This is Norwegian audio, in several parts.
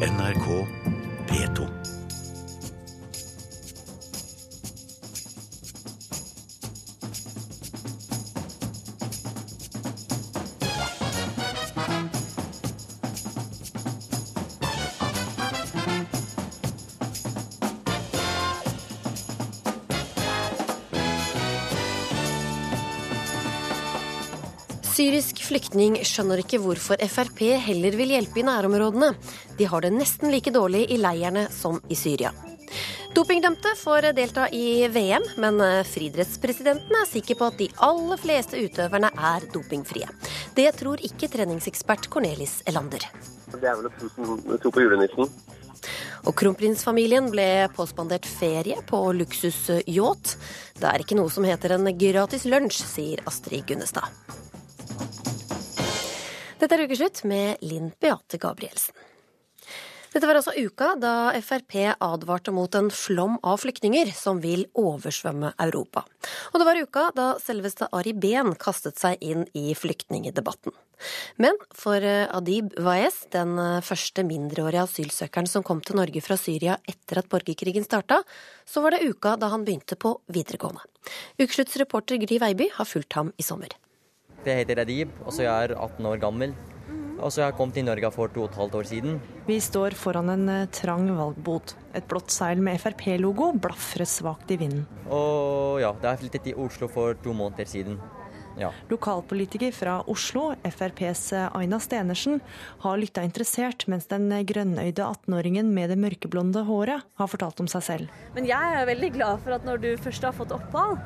NRK P2. Syrisk flyktning skjønner ikke hvorfor Frp heller vil hjelpe i nærområdene. De har det nesten like dårlig i leirene som i Syria. Dopingdømte får delta i VM, men friidrettspresidenten er sikker på at de aller fleste utøverne er dopingfrie. Det tror ikke treningsekspert Cornelis Elander. Det er vel å tro på julenissen. Og kronprinsfamilien ble påspandert ferie på luksusyacht. Det er ikke noe som heter en gratis lunsj, sier Astrid Gunnestad. Dette er Ukeslutt med Linn Beate Gabrielsen. Dette var altså uka da Frp advarte mot en flom av flyktninger som vil oversvømme Europa. Og det var uka da selveste Ari Behn kastet seg inn i flyktningedebatten. Men for Adib Waez, den første mindreårige asylsøkeren som kom til Norge fra Syria etter at borgerkrigen starta, så var det uka da han begynte på videregående. Ukeslutts reporter Gry Veiby har fulgt ham i sommer. Jeg heter Adib, og så jeg er 18 år gammel. Og så jeg kom til Norge for to og et halvt år siden. Vi står foran en trang valgbod. Et blått seil med Frp-logo blafrer svakt i vinden. Og ja, det er flyttet til Oslo for to måneder siden. Ja. Lokalpolitiker fra Oslo, FrPs Aina Stenersen, har lytta interessert, mens den grønnøyde 18-åringen med det mørkeblonde håret har fortalt om seg selv. Men jeg er veldig glad for at når du først har fått opphold,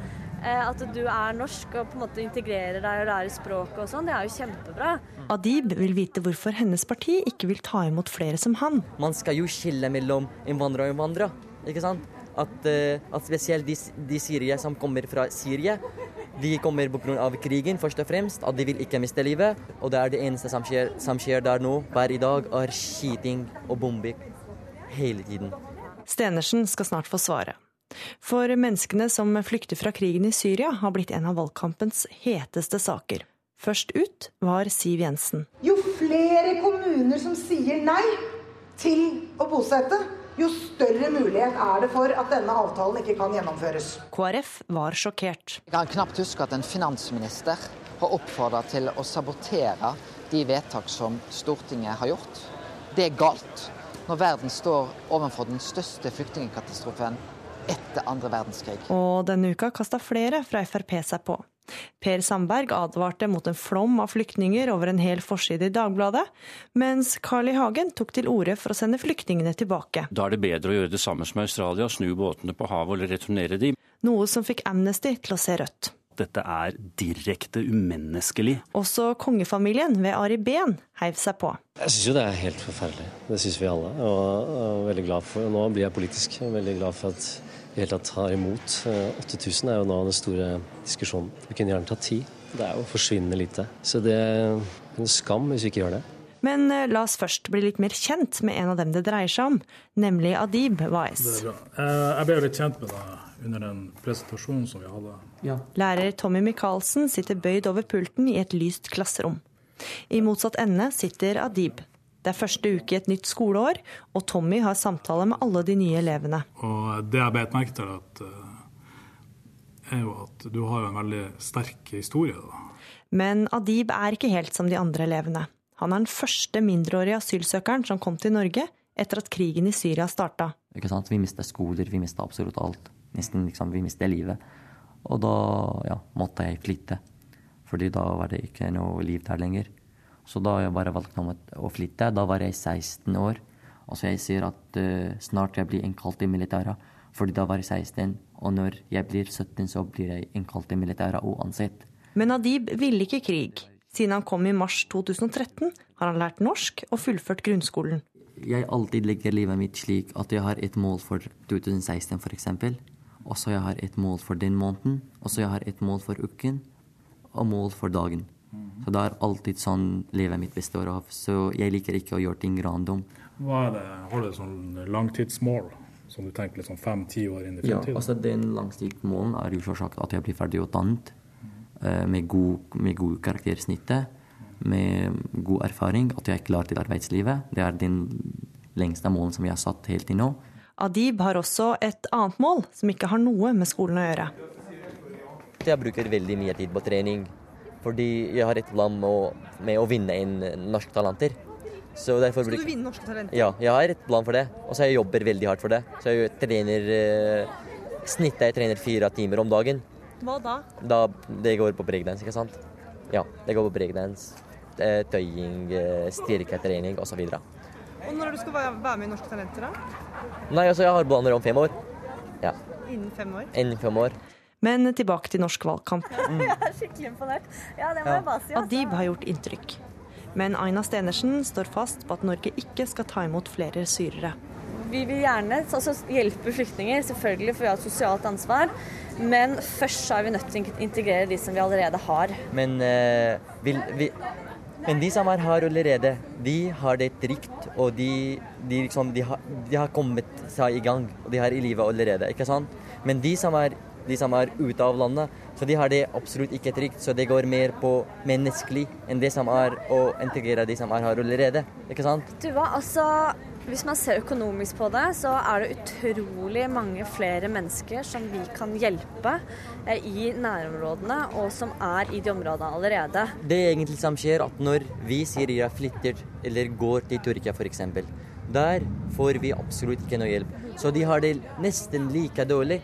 at du er norsk og på en måte integrerer deg og lærer språket og sånn. Det er jo kjempebra. Adib vil vite hvorfor hennes parti ikke vil ta imot flere som han. Man skal jo skille mellom innvandrere og innvandrere, ikke sant? At, at spesielt de, de syriere som kommer fra Syria, de kommer pga. krigen, først og fremst. At de vil ikke miste livet. Og det er det eneste som skjer, som skjer der nå, hver i dag, er skyting og bombing hele tiden. Stenersen skal snart få svare. For menneskene som flykter fra krigen i Syria, har blitt en av valgkampens heteste saker. Først ut var Siv Jensen. Jo flere kommuner som sier nei til å bosette, jo større mulighet er det for at denne avtalen ikke kan gjennomføres. KrF var sjokkert. Jeg kan knapt huske at en finansminister har oppfordra til å sabotere de vedtak som Stortinget har gjort. Det er galt når verden står overfor den største flyktningkatastrofen etter andre verdenskrig. Og denne uka kasta flere fra Frp seg på. Per Sandberg advarte mot en flom av flyktninger over en hel forside i Dagbladet, mens Carl I. Hagen tok til orde for å sende flyktningene tilbake. Da er det bedre å gjøre det samme som Australia, snu båtene på havet eller returnere dem. Noe som fikk Amnesty til å se rødt. Dette er direkte umenneskelig. Også kongefamilien ved Ari Behn heiv seg på. Jeg syns jo det er helt forferdelig. Det syns vi alle. Og, og veldig glad for, Nå blir jeg politisk veldig glad for at i hele tatt tar imot. 8000 er jo nå den store diskusjonen. Vi kunne gjerne tatt ti. Det er jo forsvinnende lite. Så det er en skam hvis vi ikke gjør det. Men la oss først bli litt mer kjent med en av dem det dreier seg om, nemlig Adib Wais. Det er bra. Jeg ble jo litt kjent med deg under den presentasjonen som vi hadde. Ja. Lærer Tommy Michaelsen sitter bøyd over pulten i et lyst klasserom. I motsatt ende sitter Adib. Det er første uke i et nytt skoleår, og Tommy har samtale med alle de nye elevene. Og det jeg beit merke til, at, er jo at du har en veldig sterk historie. Da. Men Adib er ikke helt som de andre elevene. Han er den første mindreårige asylsøkeren som kom til Norge etter at krigen i Syria starta. Vi mista skoler, vi mista absolutt alt. Nesten liksom, vi mistet livet. Og da ja, måtte jeg flytte. Fordi da var det ikke noe liv der lenger. Så da jeg bare valgte å flytte. Da var jeg 16 år. Og så jeg sier at uh, snart jeg blir innkalt i militæret. Fordi da var jeg 16. Og når jeg blir 17, så blir jeg innkalt i militæret uansett. Men Adib ville ikke krig. Siden han kom i mars 2013, har han lært norsk og fullført grunnskolen. Jeg alltid legger livet mitt slik at jeg har et mål for 2016 f.eks. Og så jeg har et mål for den måneden. Og så jeg har et mål for uken. Og mål for dagen. Så det er alltid sånn livet mitt består av. Så jeg liker ikke å gjøre ting random. Hva er det, Har du sånn langtidsmål som du tenker liksom fem-ti år inn i fremtiden? Ja, altså Den langtidsmålen er jo selvsagt at jeg blir ferdig utdannet med god, med god karaktersnitte, med god erfaring, at jeg er klar til arbeidslivet. Det er den lengste målen som jeg har satt helt til nå. Adib har også et annet mål som ikke har noe med skolen å gjøre. Jeg bruker veldig mye tid på trening, fordi jeg har et plan med, å vinne en Norsk Talenter. Så Skal du vinne Norske Talenter? Ja, jeg har et plan for det. Og så jeg jobber veldig hardt for det. Så jeg trener eh, Snittet jeg trener fire timer om dagen. Hva da? Da Det går på breakdance, ikke sant? Ja, det går på breakdance, eh, tøying, eh, styrketrening osv. Og når du skal være med i Norske Talenter, da? Nei, altså jeg har planer om fem år. Ja. Innen fem år? Innen fem år. Men tilbake til norsk valgkamp. Mm. jeg er skikkelig imponert. Ja, det må jeg bare si. Altså. Adib har gjort inntrykk. Men Aina Stenersen står fast på at Norge ikke skal ta imot flere syrere. Vi vil gjerne altså, hjelpe flyktninger, selvfølgelig for vi har et sosialt ansvar. Men først så er vi nødt til å integrere de som vi allerede har. Men, uh, vil, vi, men de som er her allerede, de har det trygt. Og de, de, liksom, de, har, de har kommet seg i gang, og de har i livet allerede. ikke sant? Men de som er som er ute av landet. Så de har det absolutt ikke trygt. Så det går mer på menneskelig enn det som er å integrere de som er her allerede. Ikke sant? Du var altså hvis man ser økonomisk på det, så er det utrolig mange flere mennesker som vi kan hjelpe eh, i nærområdene, og som er i de områdene allerede. Det er egentlig som skjer, at når vi Syria flytter eller går til Tyrkia f.eks., der får vi absolutt ikke noe hjelp. Så de har det nesten like dårlig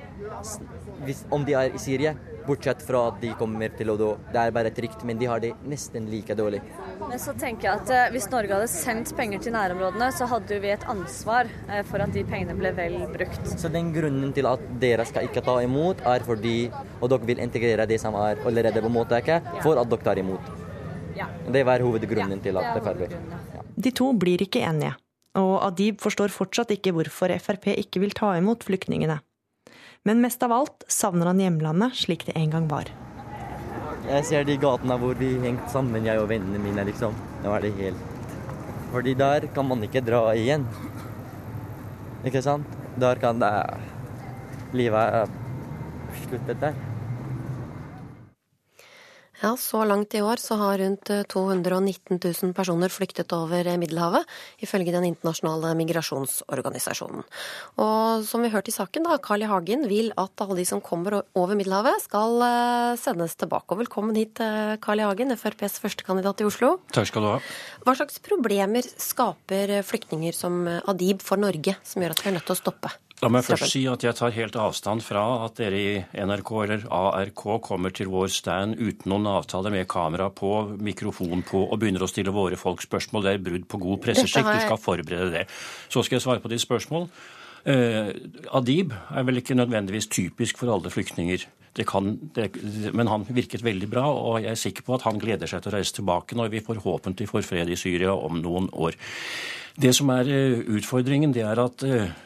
hvis, om de er i Syria. Bortsett fra at de kommer til å Det er bare trygt, men de har det nesten like dårlig. Men så tenker jeg at eh, Hvis Norge hadde sendt penger til nærområdene, så hadde vi et ansvar eh, for at de pengene ble vel brukt. Så den grunnen til at dere skal ikke ta imot, er fordi Og dere vil integrere det som er allerede på mottaket, for at dere tar imot. Ja. Det var hovedgrunnen ja, til at Frp ja. De to blir ikke enige. Og Adib forstår fortsatt ikke hvorfor Frp ikke vil ta imot flyktningene. Men mest av alt savner han hjemlandet slik det en gang var. Jeg ser de gatene hvor vi hengte sammen, jeg og vennene mine, liksom. Nå er det helt Fordi der kan man ikke dra igjen. Ikke sant? Der kan det Livet sluttet der. Ja, Så langt i år så har rundt 219 eh, 000 personer flyktet over eh, Middelhavet, ifølge Den internasjonale migrasjonsorganisasjonen. Og som vi hørte i saken, da, Carl I. Hagen vil at alle de som kommer over Middelhavet, skal eh, sendes tilbake. Og velkommen hit, Carl I. Hagen, FrPs førstekandidat i Oslo. Takk skal du ha. Hva slags problemer skaper flyktninger som Adib for Norge, som gjør at vi er nødt til å stoppe? La meg først si at jeg tar helt avstand fra at dere i NRK eller ARK kommer til vår stand uten noen avtale med kamera på, mikrofon på og begynner å stille våre folk spørsmål. Det er brudd på god presseskikk. Du skal forberede det. Så skal jeg svare på ditt spørsmål. Eh, Adib er vel ikke nødvendigvis typisk for alle flyktninger. Det kan, det, men han virket veldig bra, og jeg er sikker på at han gleder seg til å reise tilbake når vi forhåpentlig får fred i Syria om noen år. Det som er eh, utfordringen, det er at eh,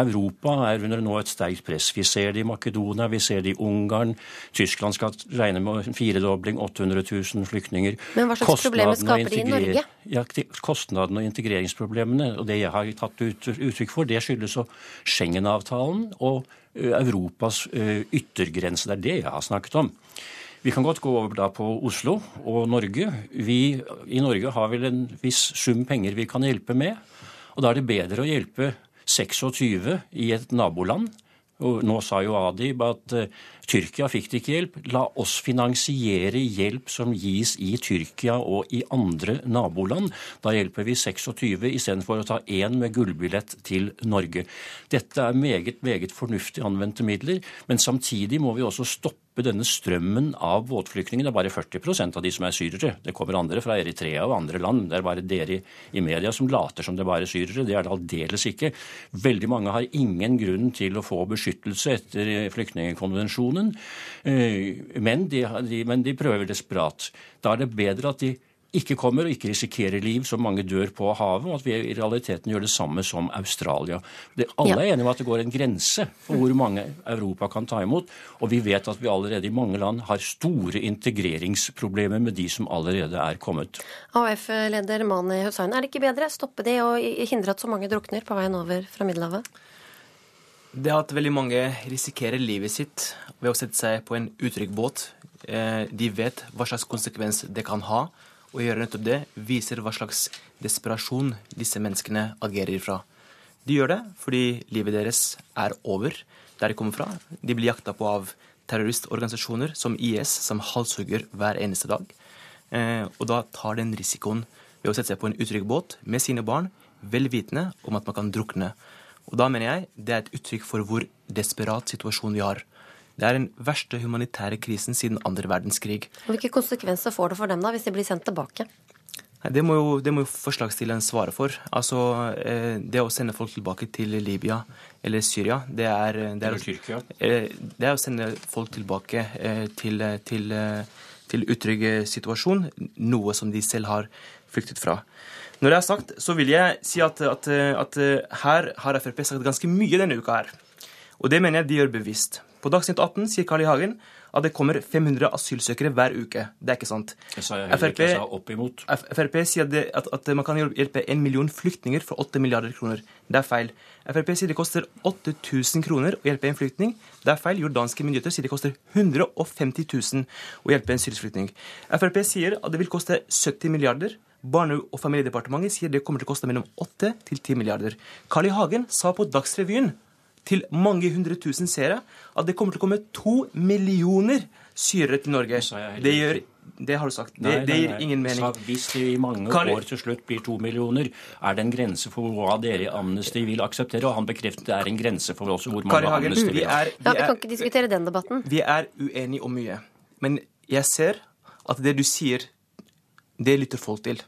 Europa er under nå et sterkt press. Vi ser det i Makedonia, vi ser det i Ungarn. Tyskland skal regne med en firedobling, 800 000 flyktninger. Men hva slags problemer skaper det i Norge? Ja, Kostnadene og integreringsproblemene. Og det jeg har tatt ut, uttrykk for, det skyldes Schengen-avtalen og Europas yttergrense. Det er det jeg har snakket om. Vi kan godt gå over da på Oslo og Norge. Vi i Norge har vel en viss sum penger vi kan hjelpe med. Og da er det bedre å hjelpe 26 i et naboland. Og nå sa jo Adib at uh, Tyrkia fikk det ikke hjelp. La oss finansiere hjelp som gis i Tyrkia og i andre naboland. Da hjelper vi 26 istedenfor å ta én med gullbillett til Norge. Dette er meget, meget fornuftig anvendte midler, men samtidig må vi også stoppe stoppe denne strømmen av båtflyktninger. Det er bare 40% av de som er syrere. Det kommer andre fra Eritrea og andre land. Det er bare dere i media som later som det er bare syrere. Det er det aldeles ikke. Veldig mange har ingen grunn til å få beskyttelse etter flyktningkonvensjonen, eh, men de, men de prøver desperat. Da er det bedre at de ikke kommer og ikke risikerer liv, så mange dør på havet, og at vi i realiteten gjør det samme som Australia. Det, alle er enige om at det går en grense for hvor mange Europa kan ta imot, og vi vet at vi allerede i mange land har store integreringsproblemer med de som allerede er kommet. AUF-leder Mani Hussain, er det ikke bedre å stoppe det og hindre at så mange drukner på veien over fra Middelhavet? Det at veldig mange risikerer livet sitt ved å sette seg på en utrygg båt. Eh, de vet hva slags konsekvens det kan ha å gjøre nettopp det, viser hva slags desperasjon disse menneskene agerer fra. De gjør det fordi livet deres er over der de kommer fra. De blir jakta på av terroristorganisasjoner som IS, som halshugger hver eneste dag. Eh, og da tar den risikoen ved å sette seg på en utrygg båt med sine barn, vel vitende om at man kan drukne. Og da mener jeg det er et uttrykk for hvor desperat situasjon vi har. Det er den verste humanitære krisen siden andre verdenskrig. Og Hvilke konsekvenser får det for dem da, hvis de blir sendt tilbake? Det må jo, det må jo forslagsstilleren svare for. Altså, eh, Det å sende folk tilbake til Libya eller Syria, det er, det er, Tyrkia. eh, det er å sende folk tilbake eh, til, til, eh, til utrygg situasjon, noe som de selv har flyktet fra. Når det er sagt, så vil jeg si at, at, at her har Frp sagt ganske mye denne uka her. Og det mener jeg de gjør bevisst. På Dagsnytt 18 sier Carl I. Hagen at det kommer 500 asylsøkere hver uke. Det er ikke sant. Jeg sa jeg heller ikke. Jeg sa opp imot. Frp sier at, det, at, at man kan hjelpe en million flyktninger for 8 milliarder kroner. Det er feil. Frp sier det koster 8000 kroner å hjelpe en flyktning. Det er feil. Jordanske myndigheter sier det koster 150 000 å hjelpe en syrisk flyktning. Frp sier at det vil koste 70 milliarder. Barne- og familiedepartementet sier det kommer til å koste mellom 8 til 10 milliarder. Carl I. Hagen sa på Dagsrevyen til mange hundre tusen seere at det kommer til å komme to millioner syrere til Norge. Det, gjør, det har du sagt. Det, Nei, det nei, gir nei. ingen mening. Så hvis det i mange Carl- år til slutt blir to millioner, er det en grense for hva dere i Amnesty vil akseptere? Og han bekreftet det er en grense for også hvor mange Hagen, Amnesty vi vil ha. er, Ja, vi Vi er, kan ikke diskutere den debatten. vi er uenige om mye. Men jeg ser at det du sier, det lytter folk til.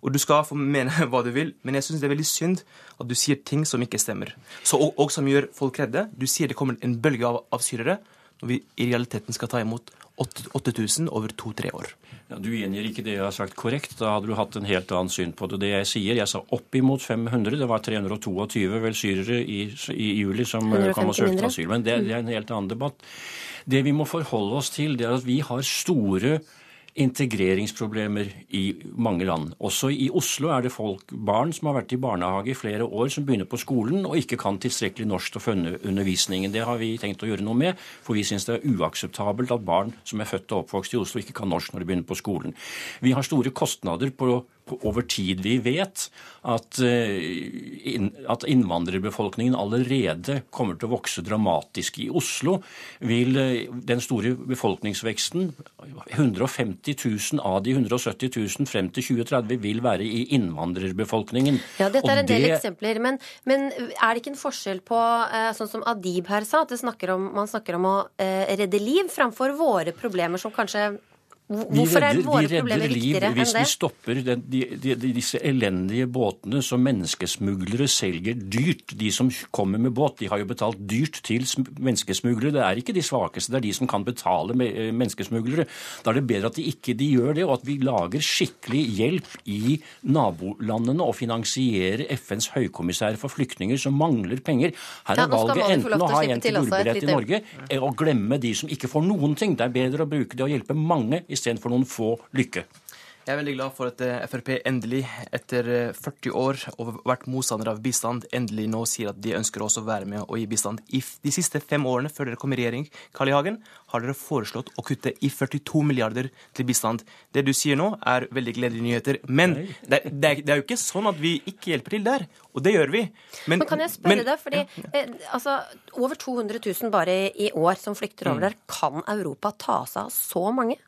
Og du skal få mene hva du vil, men jeg syns det er veldig synd at du sier ting som ikke stemmer. Så, og, og som gjør folk redde. Du sier det kommer en bølge av, av syrere, når vi i realiteten skal ta imot 8000 over to-tre år. Ja, du gjengir ikke det jeg har sagt korrekt. Da hadde du hatt en helt annen syn på det. Det jeg sier, jeg sa oppimot 500. Det var 322 vel syrere i, i juli som eh, kom og søkte asyl. Men det, det er en helt annen debatt. Det vi må forholde oss til, det er at vi har store integreringsproblemer i mange land. Også i Oslo er det folk, barn som har vært i barnehage i flere år, som begynner på skolen og ikke kan tilstrekkelig norsk til å følge undervisningen. Det har vi tenkt å gjøre noe med, for vi syns det er uakseptabelt at barn som er født og oppvokst i Oslo, ikke kan norsk når de begynner på skolen. Vi har store kostnader på, over tid. Vi vet at, eh, at innvandrerbefolkningen allerede kommer til å vokse dramatisk. I Oslo vil eh, den store befolkningsveksten 150 000 av de 170 000 frem til 2030 vil være i innvandrerbefolkningen. Ja, Dette er en del det- eksempler, men, men er det ikke en forskjell på, eh, sånn som Adib her sa, at det snakker om, man snakker om å redde liv framfor våre problemer som kanskje Hvor- redder, Hvorfor er våre problemer viktigere enn det? vi stopper den, de, de, de, disse elendige båtene som menneskesmuglere selger dyrt. De som kommer med båt, de har jo betalt dyrt til sm- menneskesmuglere. Det er ikke de svakeste, det er de som kan betale med, eh, menneskesmuglere. Da er det bedre at de ikke de gjør det, og at vi lager skikkelig hjelp i nabolandene og finansierer FNs høykommissær for flyktninger som mangler penger. Her er valget enten å ha en til gullbillett i Norge eh, og glemme de som ikke får noen ting. Det er bedre å bruke det og hjelpe mange istedenfor noen få lykke. Jeg er veldig glad for at eh, Frp endelig, etter eh, 40 år og vært motstander av bistand, endelig nå sier at de ønsker også å være med og gi bistand. I de siste fem årene før dere kom i regjering, Carl I. Hagen, har dere foreslått å kutte i 42 milliarder til bistand. Det du sier nå, er veldig gledelige nyheter. Men det, er- det, er, det er jo ikke sånn at vi ikke hjelper til der. Og det gjør vi. Men kan jeg spørre men- deg, fordi eh, altså, over 200 000 bare i år som flykter Mm. over der. Kan Europa ta seg av så mange?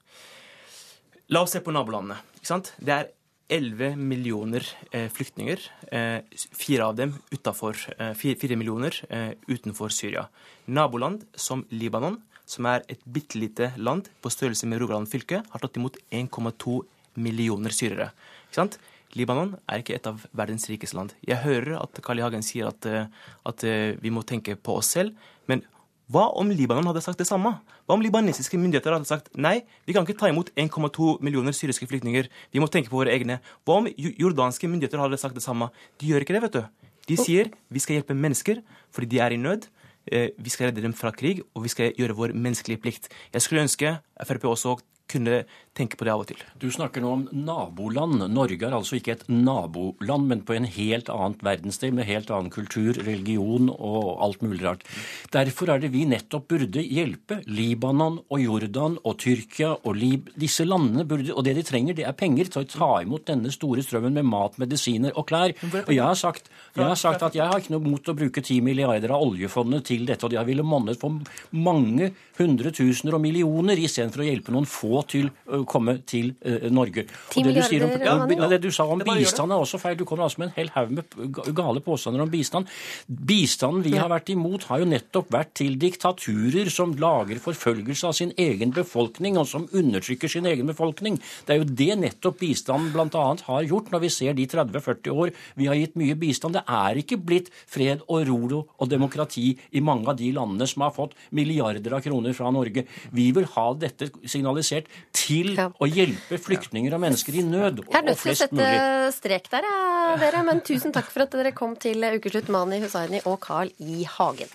La oss se på nabolandene. Ikke sant? Det er 11 millioner eh, flyktninger. Eh, fire av dem utenfor, eh, fire, fire millioner eh, utenfor Syria. Naboland som Libanon, som er et bitte lite land på størrelse med Rogaland fylke, har tatt imot 1,2 millioner syrere. Ikke sant? Libanon er ikke et av verdens rikeste land. Jeg hører at Carl I. Hagen sier at, eh, at eh, vi må tenke på oss selv. Men hva om Libanon hadde sagt det samme? Hva om libanesiske myndigheter hadde sagt nei, vi kan ikke ta imot 1,2 millioner syriske flyktninger, vi må tenke på våre egne? Hva om jordanske myndigheter hadde sagt det samme? De gjør ikke det, vet du. De sier vi skal hjelpe mennesker fordi de er i nød. Eh, Vi skal redde dem fra krig, og vi skal gjøre vår menneskelige plikt. Jeg skulle ønske Frp også kunne tenke på det av og til. Du snakker nå om naboland. Norge er altså ikke et naboland, men på en helt annet verdensdel med helt annen kultur, religion og alt mulig rart. Derfor er det vi nettopp burde hjelpe Libanon og Jordan og Tyrkia og Lib... Disse landene burde Og det de trenger, det er penger til å ta imot denne store strømmen med mat, medisiner og klær. Og jeg har sagt, jeg har sagt at jeg har ikke noe mot å bruke 10 milliarder av oljefondet til dette, og jeg ville monnet for mange hundretusener og millioner istedenfor å hjelpe noen få til å komme til Norge. Og det du sier om, ja, det du sa om bistand er også feil. Du kommer altså med en hel haug med gale påstander om bistand. Bistanden vi har vært imot, har jo nettopp vært til diktaturer som lager forfølgelse av sin egen befolkning, og som undertrykker sin egen befolkning. Det er jo det nettopp bistanden bl.a. har gjort, når vi ser de 30-40 år vi har gitt mye bistand. Det er ikke blitt fred og ro og demokrati i mange av de landene som har fått milliarder av kroner fra Norge. Vi vil ha dette signalisert til å hjelpe flyktninger og mennesker i nød, Jeg er nødt til å sette mulig. strek der, ja, dere. Men tusen takk for at dere kom til Ukeslutt, Mani Hussaini og Carl I. Hagen.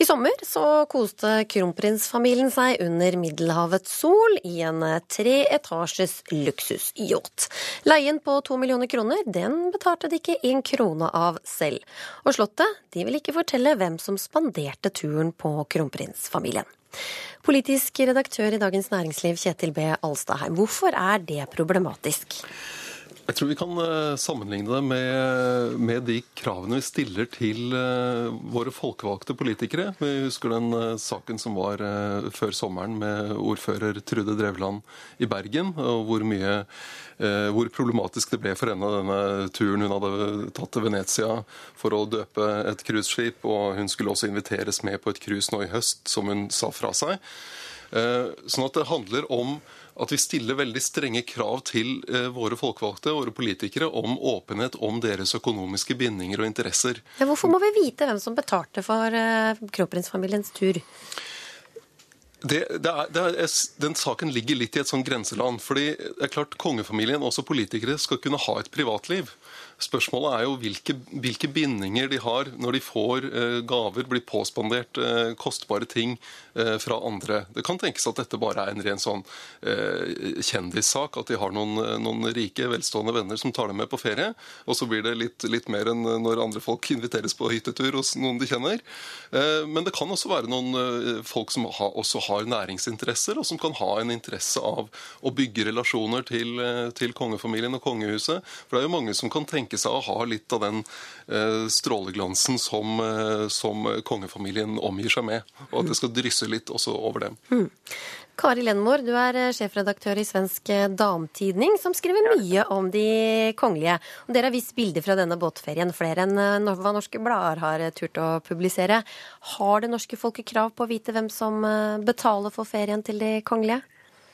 I sommer så koste kronprinsfamilien seg under Middelhavets sol i en treetasjes luksusyacht. Leien på to millioner kroner, den betalte de ikke en krone av selv. Og Slottet de vil ikke fortelle hvem som spanderte turen på kronprinsfamilien. Politisk redaktør i Dagens Næringsliv, Kjetil B. Alstadheim. Hvorfor er det problematisk? Jeg tror vi kan eh, sammenligne det med, med de kravene vi stiller til eh, våre folkevalgte politikere. Vi husker den eh, saken som var før sommeren med ordfører Trude Drevland i Bergen, og hvor mye hvor problematisk det ble for henne denne turen hun hadde tatt til Venezia for å døpe et cruiseskip, og hun skulle også inviteres med på et cruise nå i høst, som hun sa fra seg. Sånn at det handler om at vi stiller veldig strenge krav til eh, våre folkevalgte, våre politikere, om åpenhet om deres økonomiske bindinger og interesser. Ja, hvorfor må vi vite hvem som betalte for uh, kronprinsfamiliens tur? Det, det er, det er, den saken ligger litt i et sånn grenseland. fordi det er klart Kongefamilien, også politikere, skal kunne ha et privatliv. Spørsmålet er jo hvilke, hvilke bindinger de har når de får eh, gaver, blir påspandert eh, kostbare ting eh, fra andre. Det kan tenkes at dette bare er en ren sånn kjendissak. At de har noen, noen rike, velstående venner som tar dem med på ferie. Og så blir det litt, litt mer enn når andre folk inviteres på hyttetur hos noen de kjenner. Men det kan også være noen folk som ha, også har næringsinteresser, og som kan ha en interesse av å bygge relasjoner til, til kongefamilien og kongehuset. For det er jo mange som kan tenke seg å ha litt av den eh, stråleglansen som, eh, som kongefamilien omgir seg med. Og at det skal drysse litt også over dem. Mm. Kari Lenmor, du er eh, sjefredaktør i Svensk Damtidning, som skriver mye om de kongelige. Og dere har vist bilder fra denne båtferien, flere enn hva norske blader har turt å publisere. Har det norske folket krav på å vite hvem som betaler for ferien til de kongelige?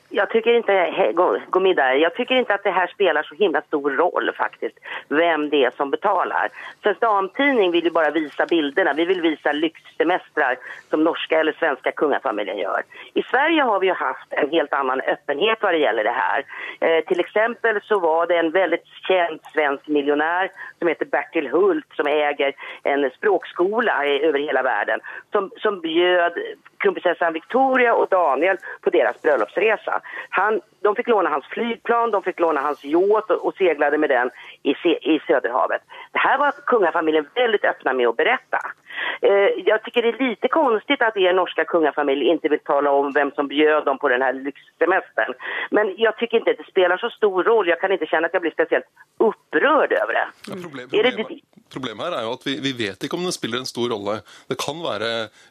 Jag tycker inte, gå, med. Jag tycker inte att det här spelar så himla stor roll faktiskt, vem det är som betalar. Svensk Damtidning vill ju bara visa bilderna. Vi vill visa lyxsemestrar som norska eller svenska kungafamiljen gör. I Sverige har vi ju haft en helt annan öppenhet vad det gäller det här. Eh, till exempel så var det en väldigt känd svensk miljonär som heter Bertil Hult som äger en språkskola över hela världen som, som bjöd kronprinsessan Victoria och Daniel på deras bröllopsresa. Han, de fick låna hans flygplan, de fick låna hans yacht och, och seglade med den i, i Söderhavet. Det här var kungafamiljen väldigt öppna med att berätta. Eh, jag tycker det är lite konstigt att er norska kungafamilj inte vill tala om vem som bjöd dem på den här lyxsemestern. Men jag tycker inte att det spelar så stor roll. Jag kan inte känna att jag blir speciellt upprörd över det. Är det, det Problemet her er jo at vi, vi vet ikke om det spiller en stor rolle. Det kan være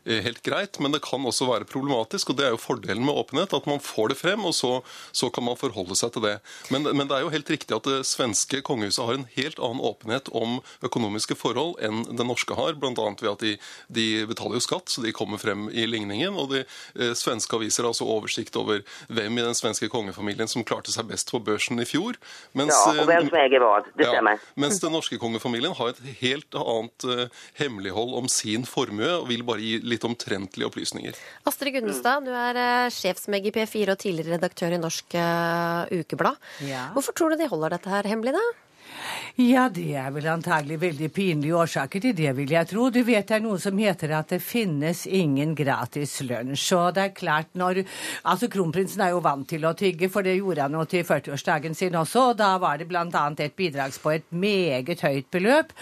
eh, helt greit, men det kan også være problematisk. og Det er jo fordelen med åpenhet, at man får det frem, og så, så kan man forholde seg til det. Men, men det er jo helt riktig at det svenske kongehuset har en helt annen åpenhet om økonomiske forhold enn det norske har, bl.a. ved at de, de betaler jo skatt, så de kommer frem i ligningen. Og de eh, svenske aviser har også oversikt over hvem i den svenske kongefamilien som klarte seg best på børsen i fjor. Mens, ja, og hvem som äger vad, det ja, stämmer. mens den norske kongefamilien har et helt annet eh, hemmelighold om sin formue, og vil bare gi litt omtrentlige opplysninger. Astrid Gunnestad, du er eh, sjefsmeg i P4 og tidligere redaktør i Norsk eh, Ukeblad. Ja. Hvorfor tror du de holder dette her hemmelig, da? Ja, det er vel antagelig veldig pinlige årsaker til det, vil jeg tro. Du vet det er noe som heter at det finnes ingen gratis lunsj. Og det er klart når Altså, kronprinsen er jo vant til å tygge, for det gjorde han jo til 40-årsdagen sin også, og da var det annet et bidrags på et meget høyt beløp.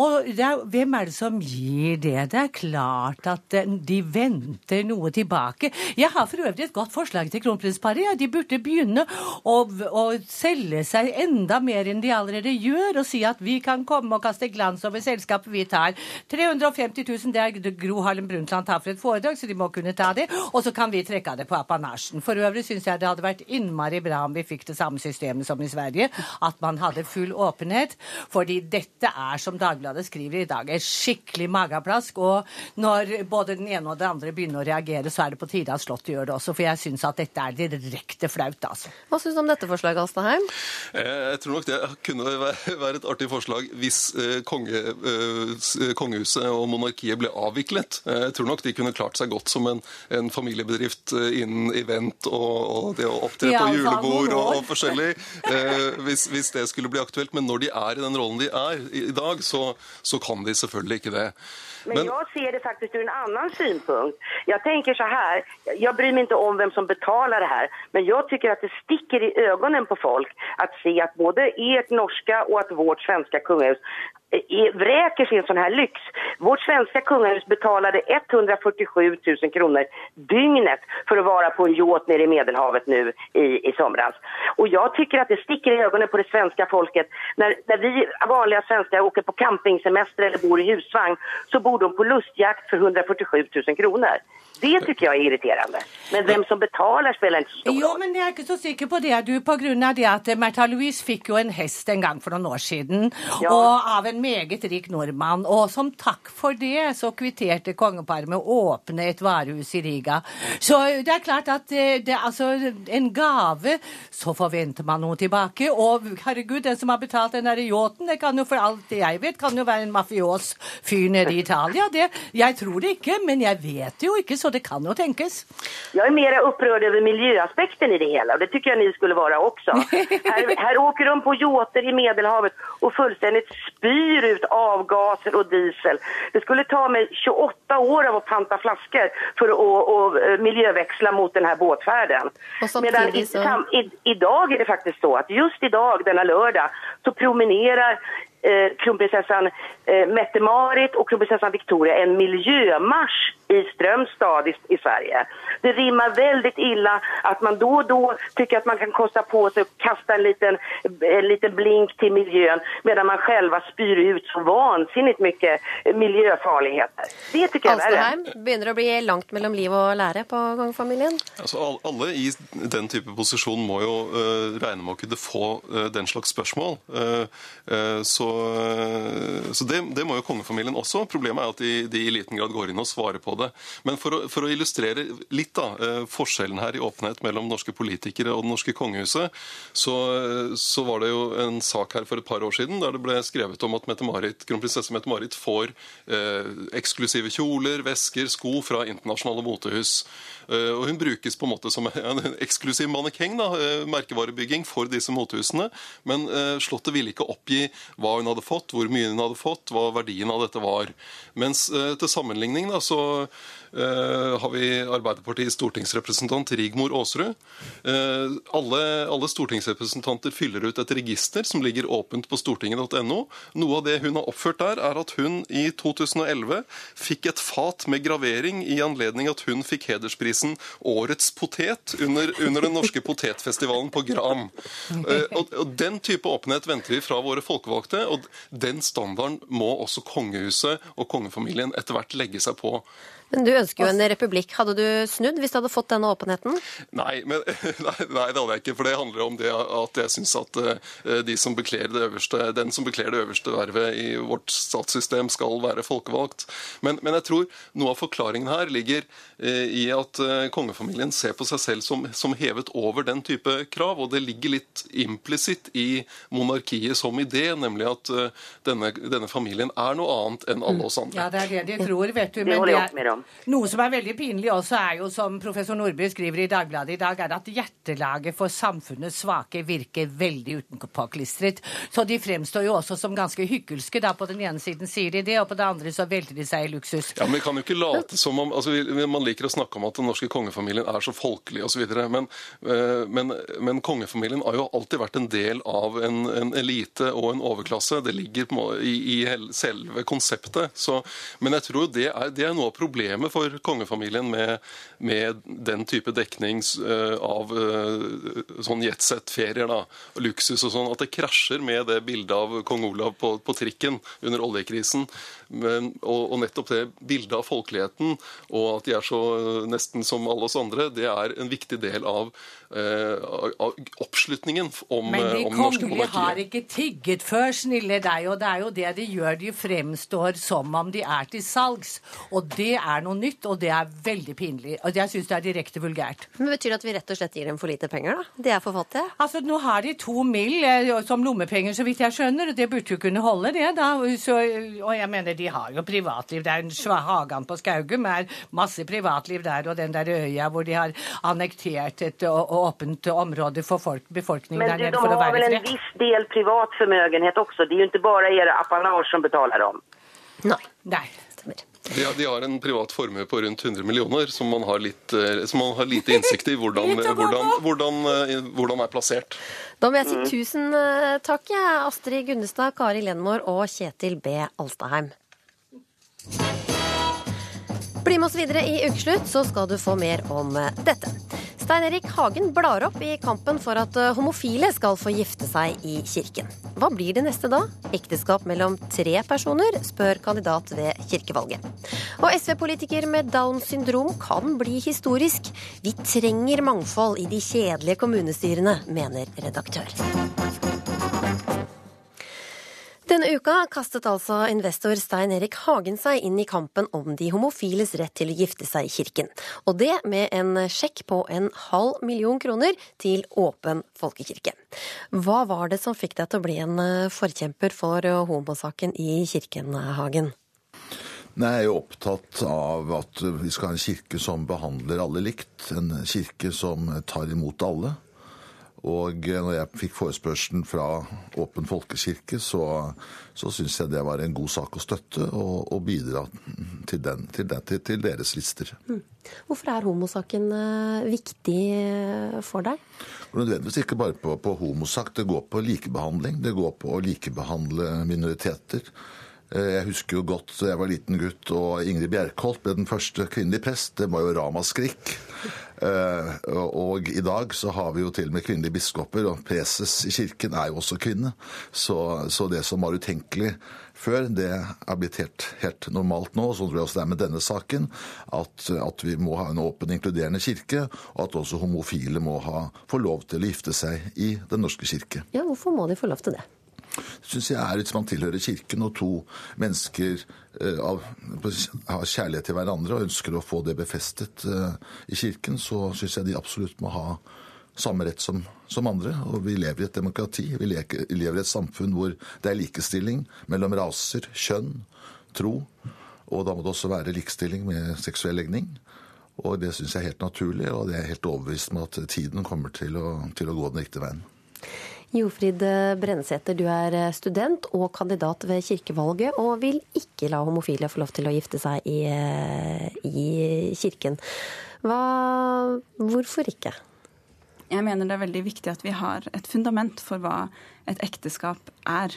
Og er, hvem er det som gir det? Det er klart at eh, de venter noe tilbake. Jeg har for øvrig et godt forslag til kronprinsparet. Ja. De burde begynne å, å selge seg enda mer enn de allerede gjør og si at vi kan komme og kaste glans over selskapet vi tar. 350 000, det er Gro Harlem Brundtland tar for et foredrag, så de må kunne ta det. Og så kan vi trekke av det på apanasjen. For øvrig syns jeg det hadde vært innmari bra om vi fikk det samme systemet som i Sverige, at man hadde full åpenhet. Fordi dette er, som Dagbladet skriver i dag, et skikkelig mageplask. Og når både den ene og den andre begynner å reagere, så er det på tide at Slottet gjør det også. For jeg syns at dette er direkte flaut, altså. Hva syns du om dette forslaget, Alstaheim? Eh, Jeg tror nok det kunne være være et artig forslag hvis eh, konge, eh, kongehuset og monarkiet ble avviklet. Eh, jeg tror nok de kunne klart seg godt som en, en familiebedrift eh, innen event og, og det å opptre på altså, julebord og, og forskjellig. eh, hvis, hvis det skulle bli aktuelt. Men når de er i den rollen de er i, i dag, så, så kan de selvfølgelig ikke det. Men, jag ser det faktiskt ur en annan synpunkt. Jag tänker så här, jag bryr mig inte om vem som betalar det här, men jag tycker att det sticker i ögonen på folk att se att både ert norska och att vårt svenska kungahus är- vräker sin sån här lyx. Vårt svenska kungahus betalade 147 000 kronor dygnet för att vara på en yacht nere i Medelhavet nu i, i somras. Och jag tycker att det sticker i ögonen på det svenska folket. När, när vi vanliga svenskar åker på campingsemester eller bor i husvagn så bor de på lustjakt för 147 000 kronor. Det tycker jag är irriterande. Men hvem som betaler spelar inte så stor Jo, men jeg er ikke så sikker på det, du, på grunn av det at eh, Märtha Louise fikk jo en hest en gang for noen år siden, Ja. og av en meget rik nordmann. Og som takk for det så kvitterte kongeparet med å åpne et varehus i Riga. Så det er klart at eh, det er altså en gave, så forventer man noe tilbake. Og herregud, den som har betalt den derre yachten, det kan jo for alt det jeg vet, kan jo være en mafios fyr nede i Italia. Det, jeg tror det ikke, men jeg vet jo ikke, så det kan jo tenkes. Jeg er mer opprørt over miljøaspekten i det hele, og det syns jeg ni skulle være også. Her, här åker de på yachter i Medelhavet og fullstendig spyr ut avgaser og diesel. Det skulle ta meg 28 år av å panta flasker for å, å, å miljøveksle mot denne båtferden. Medan i, så- sam, i, dag er det faktisk så at just i dag, denne lørdag, så promenerar eh, kronprinsessan eh, Mette-Marit och kronprinsessan Victoria en miljömarsch i Strömstad i, i Sverige. Det rimmar väldigt illa att man då och då tycker att man kan kosta på sig att kasta en liten, en liten blink till miljön medan man själva spyr ut så vansinnigt mycket miljöfarligheter. Det tycker jag är värre. Begynner å bli langt mellom liv og lære på kongefamilien? Altså, all- alle i den type posisjon må jo uh, regne med å kunne få uh, den slags spørsmål. Uh, eh, så eh, så det, det må jo kongefamilien også. Problemet er at de, de i liten grad går inn og svarer på det. Men for å, for å illustrere litt da, eh, forskjellen her i åpenhet mellom norske politikere og det norske kongehuset, så, eh, så var det jo en sak her for et par år siden der det ble skrevet om at kronprinsesse Mette-Marit får eh, eksklusive kjoler, vesker, sko fra internasjonale motehus. Eh, Og hun brukes på en måte som en eksklusiv mannekeng, da, eh, merkevarebygging for disse motehusene. Men eh, Slottet ville ikke oppgi hva hun hadde fått, hvor mye hun hadde fått, hva verdien av dette var. Mens til sammenligning da, så har vi Arbeiderpartiets stortingsrepresentant Rigmor Aasrud. Alle, alle stortingsrepresentanter fyller ut et register som ligger åpent på stortinget.no. Noe av det hun har oppført der, er at hun i 2011 fikk et fat med gravering i anledning at hun fikk hedersprisen Årets potet under, under den norske potetfestivalen på Gran. Eh, og, og Den type åpenhet venter vi fra våre folkevalgte, og den standarden må også kongehuset og kongefamilien etter hvert legge seg på. Men du ønsker jo en republikk. Hadde du snudd hvis du hadde fått denne åpenheten? Nei, men, nei, nei, det hadde jeg ikke. For det handler om det at jeg syns at eh, de som bekler det øverste, den som bekler det øverste vervet i vårt statssystem, skal være folkevalgt. Men, men jeg tror noe av forklaringen her ligger eh, i at eh, kongefamilien ser på seg selv som, som hevet over den type krav. Og det ligger litt implisitt i monarkiet som idé, nemlig at denne, denne familien er noe annet enn alle oss andre. Ja, det er det de tror, vet du. Det Men det Noe som er veldig pinlig også, er jo som professor Nordby skriver i Dagbladet i dag, er at hjertelaget for samfunnets svake virker veldig utenpåklistret. Så de fremstår jo også som ganske hykkelske. da På den ene siden sier de det, og på den andre så velter de seg i luksus. Ja, men vi kan jo ikke late som om, altså vi- Man liker å snakke om at den norske kongefamilien er så folkelig osv. Men, eh, men, men kongefamilien har jo alltid vært en del av en, en elite og en overklasse. Det ligger på, i, i selve konseptet. Så, men jeg tror det er, det er noe av problemet for kongefamilien med, med den type dekning eh, av eh, sånn jetsett-ferier og luksus og sånn, at det krasjer med det bildet av kong Olav på, på trikken under oljekrisen. Men, og, og nettopp det bildet av folkeligheten, og at de er så eh, nesten som alle oss andre, det er en viktig del av, eh, av- oppslutningen om, Men eh, de om det norske kongelige har ikke tigget før, snille deg, og det er jo det de gjør. De fremstår som om de er til salgs. Og det er noe nytt, og det er veldig pinlig. Og jeg syns det er direkte vulgært. Men Betyr det at vi rett og slett gir dem for lite penger, da? De er for fattige? Altså, Nå har de to mill. eh, som lommepenger, så vidt jeg skjønner. og Det burde jo kunne holde, det. da. Så, og jeg mener, de har jo privatliv. Det er en Hagan på Skaugum er masse privatliv der, og den der øya hvor de har annektert et åpent område for folk, befolkningen Men der nede de for å har vel en viss del privat förmögenhet også? Det er jo ikke bare era apanage som betaler dem. Nei. De, har- de har en privat formue på rundt 100 millioner som man har, litt, eh, som man har lite innsikt i hvordan, hvordan, hvordan, eh, hvordan er plassert. Da må jeg si tusen eh, takk, jeg, Astrid Gunnestad, Kari Lenmor og Kjetil B. Alstaheim. Bli med oss videre i Ukeslutt, så skal du få mer om eh, dette. Stein Erik Hagen blar opp i kampen for at eh, homofile skal få gifte seg i kirken. Hva blir det neste da? Ekteskap mellom tre personer, spør kandidat ved kirkevalget. Og SV-politiker med Downs syndrom kan bli historisk. Vi trenger mangfold i de kjedelige kommunestyrene, mener redaktør. Denne uka kastet altså investor Stein Erik Hagen seg inn i kampen om de homofiles rett til å gifte seg i kirken. Og det med en sjekk på en halv million kroner til Åpen folkekirke. Hva var det som fikk deg til å bli en eh, forkjemper for eh, homosaken i kirken, Hagen? Nei, Jeg er jo opptatt av at vi skal ha en kirke som behandler alle likt. En kirke som tar imot alle. Og når jeg fikk forespørselen fra Åpen folkekirke, så, så syns jeg det var en god sak å støtte og, og bidra til, den, til, den, til, til deres lister. Hvorfor er homosaken eh, viktig eh, for deg? Og nødvendigvis ikke bare på, på homosak, det går på likebehandling. Det går på å likebehandle minoriteter. Eh, Jeg husker jo godt da jeg var liten gutt og Ingrid Bjerkholt ble den første kvinnelige prest. Det var jo ramaskrik. Eh, Og i dag så har vi jo til og med kvinnelige biskoper, og preses i kirken er jo også kvinne. Så, så det som var utenkelig før, det er blitt helt, helt normalt nå. Sånn tror jeg også det er med denne saken. At, at vi må ha en åpen, inkluderende kirke, og at også homofile må ha, få lov til å gifte seg i Den norske kirke. Ja, hvorfor må de få lov til det? Syns jeg er hvis man tilhører kirken og to mennesker eh, av, har kjærlighet til hverandre og ønsker å få det befestet eh, i kirken, så syns jeg de absolutt må ha samme rett som, som andre. Og vi lever i et demokrati. Vi lever i et samfunn hvor det er likestilling mellom raser, kjønn, tro. Og da må det også være likestilling med seksuell legning. Og det syns jeg er helt naturlig, og det er helt overbevist om at tiden kommer til å, til å gå den riktige veien. Jofrid Brennesæter, du er student og kandidat ved kirkevalget, og vil ikke la homofile få lov til å gifte seg i, i kirken. Hva, hvorfor ikke? Jeg mener det er veldig viktig at vi har et fundament for hva et ekteskap er.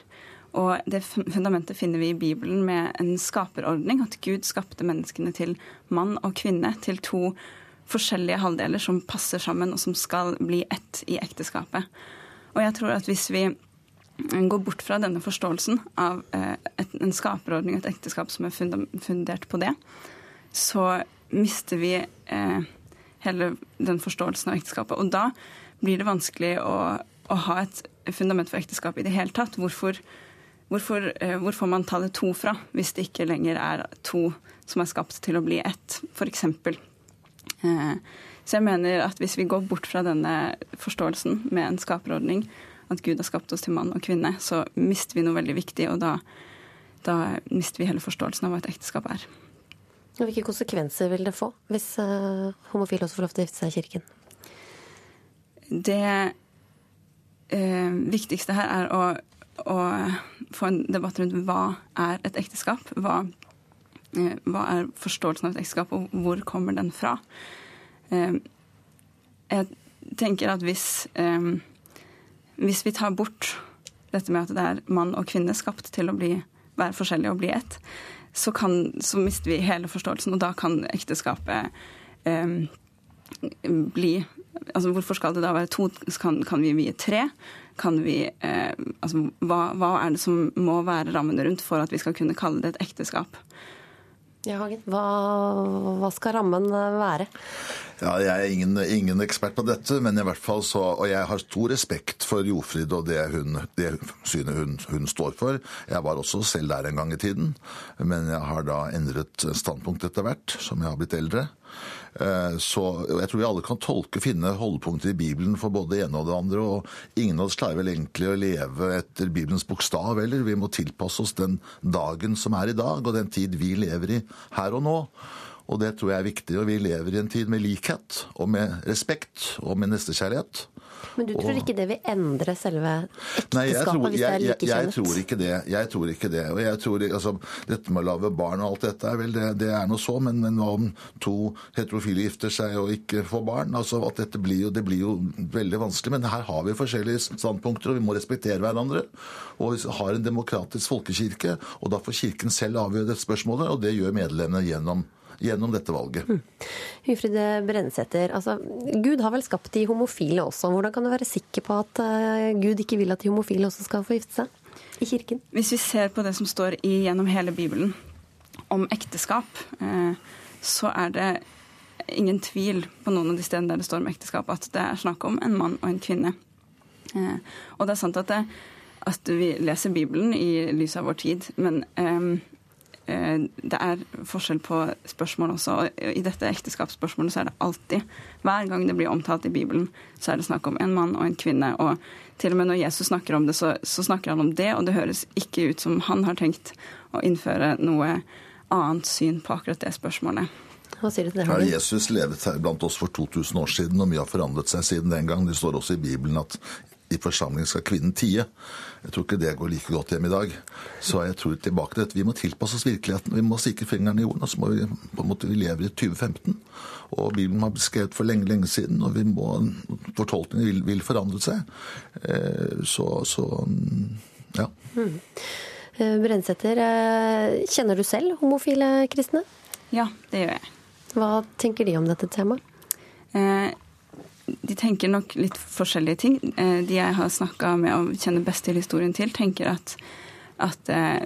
Og det fundamentet finner vi i Bibelen med en skaperordning. At Gud skapte menneskene til mann og kvinne, til to forskjellige halvdeler som passer sammen, og som skal bli ett i ekteskapet. Og jeg tror at hvis vi går bort fra denne forståelsen av eh, en skaperordning og et ekteskap som er fundert på det, så mister vi eh, hele den forståelsen av ekteskapet. Og da blir det vanskelig å, å ha et fundament for ekteskap i det hele tatt. Hvorfor, hvorfor, eh, hvor får man tallet to fra, hvis det ikke lenger er to som er skapt til å bli ett, f.eks.? Eh, så jeg mener at hvis vi går bort fra denne forståelsen med en skaperordning, at Gud har skapt oss til mann og kvinne, så mister vi noe veldig viktig, og da, da mister vi hele forståelsen av hva et ekteskap er. Og hvilke konsekvenser vil det få hvis uh, homofile også får lov til å gifte seg i kirken? Det uh, viktigste her er å, å, få en debatt rundt hva er et ekteskap. Hva, uh, hva er forståelsen av et ekteskap, og hvor kommer den fra? Jeg tenker at hvis, hvis vi tar bort dette med at det er mann og kvinne skapt til å bli, være forskjellige og bli ett, så, kan, så, mister vi hele forståelsen, og da kan ekteskapet eh, bli Altså hvorfor skal det da være to? Kan, kan vi vie tre? Kan vi eh, Altså hva, hva, er det som må være rammen rundt for at vi skal kunne kalle det et ekteskap? Ja, Hagen. Hva, hva skal rammen være? Ja, Jeg er ingen, ingen, ekspert på dette, men i hvert fall så, og jeg har stor respekt for Jofrid og det, hun, det synet hun, hun, står for. Jeg var også selv der en gang i tiden, men jeg har da endret standpunkt etter hvert som jeg har blitt eldre. Eh, så jeg tror vi alle kan tolke, finne holdepunkter i Bibelen for både det ene og det andre. Og ingen av oss klarer vel egentlig å leve etter Bibelens bokstav heller. Vi må tilpasse oss den dagen som er i dag, og den tid vi lever i her og nå. Og det tror jeg er viktig. Og vi lever i en tid med likhet og med respekt og med nestekjærlighet. Men du tror og... ikke det vil endre selve ekteskapet Nei, jeg tror, hvis det er like likekjønnet? Jeg, jeg, tror ikke det. Jeg tror ikke det. Og jeg tror altså, Dette med å lage barn og alt dette er vel det, det er noe så, men, men om to heterofile gifter seg og ikke får barn? Altså, at dette blir jo, Det blir jo veldig vanskelig. Men her har vi forskjellige standpunkter, og vi må respektere hverandre. Og vi har en demokratisk folkekirke, og da får Kirken selv avgjøre dette spørsmålet, og det gjør medlemmene gjennom gjennom dette valget. Mm. Hufride Brennsæter, altså, Gud har vel skapt de homofile også. Hvordan kan du være sikker på at uh, Gud ikke vil at de homofile også skal få gifte seg i kirken? Hvis vi ser på det som står i, gjennom hele Bibelen om ekteskap, uh, så er det ingen tvil på noen av de stedene der det står om ekteskap, at det er snakk om en mann og en kvinne. Eh, og det er sant at, det, at vi leser Bibelen i lys av vår tid, men Eh, det er forskjell på spørsmål også. og I dette ekteskapsspørsmålet så er det alltid, hver gang det blir omtalt i Bibelen, så er det snakk om en mann og en kvinne. Og til og med når Jesus snakker om det, så, så snakker han om det, og det høres ikke ut som han har tenkt å innføre noe annet syn på akkurat det spørsmålet. Hva sier du til det? Ja, Jesus levet her blant oss for 2000 år siden, og mye har forandret seg siden den gang. Det står også i Bibelen at i forsamlingen skal kvinnen tie. Jeg tror ikke det går like godt hjem i dag. Så jeg tror tilbake til at vi må tilpasse oss virkeligheten. Vi må stikke fingeren i jorden. og så må vi på en måte vi lever i 2015. Og Bibelen har beskrevet for lenge lenge siden, og vi må, fortolkningen vil, vil forandre seg. Eh, så, så ja. Mm. Eh, Brennsæter, eh, kjenner du selv homofile kristne? Ja, det gjør jeg. Hva tenker de om dette temaet? Eh, de tenker nok litt forskjellige ting. Eh, de jeg har snakka med og kjenner best til historien til, tenker at, at, eh,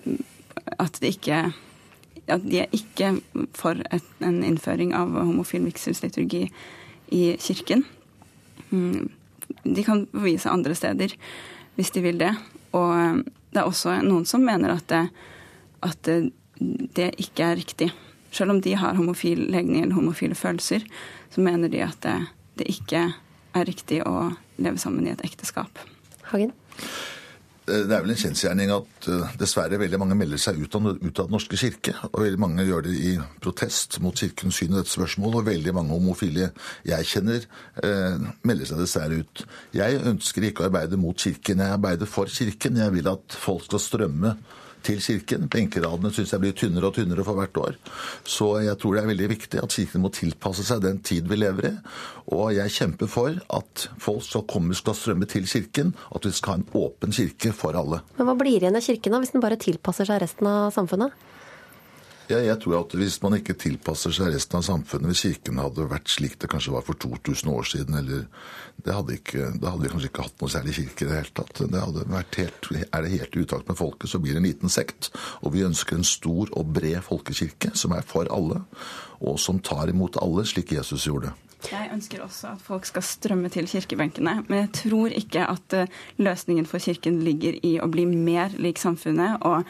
at det ikke at de er ikke for et, en innføring av homofil vigselsliturgi i kirken. Mm, de kan bevise seg andre steder hvis de vil det. Og eh, det er også noen som mener at det, at det ikke er riktig. Selv om de har homofil legning eller homofile følelser, så mener de at det, det ikke er riktig å leve sammen i et ekteskap. Hagen? Eh, det er vel en kjensgjerning at uh, dessverre veldig mange melder seg ut av, ut av Den norske kirke. Og veldig mange gjør det i protest mot kirkens syn i dette spørsmålet. Og veldig mange homofile jeg kjenner, eh, melder seg dessverre ut. Jeg ønsker ikke å arbeide mot kirken, jeg arbeider for kirken. Jeg vil at folk skal strømme til Kirken. Benkeradene syns jeg blir tynnere og tynnere for hvert år. Så jeg tror det er veldig viktig at Kirken må tilpasse seg den tid vi lever i. Og jeg kjemper for at folk skal komme, skal strømme til Kirken, at vi skal ha en åpen kirke for alle. Men hva blir igjen av Kirken da, hvis den bare tilpasser seg resten av samfunnet? Ja, jeg tror at Hvis man ikke tilpasser seg resten av samfunnet, hvis Kirken hadde vært slik det kanskje var for 2000 år siden, eller det hadde ikke, Da hadde vi kanskje ikke hatt noe særlig kirke i det hele tatt. Det hadde vært helt, Er det helt i utakt med folket, så blir det en liten sekt. Og vi ønsker en stor og bred folkekirke som er for alle, og som tar imot alle, slik Jesus gjorde. Jeg ønsker også at folk skal strømme til kirkebenkene. Men jeg tror ikke at eh, løsningen for Kirken ligger i å bli mer lik samfunnet og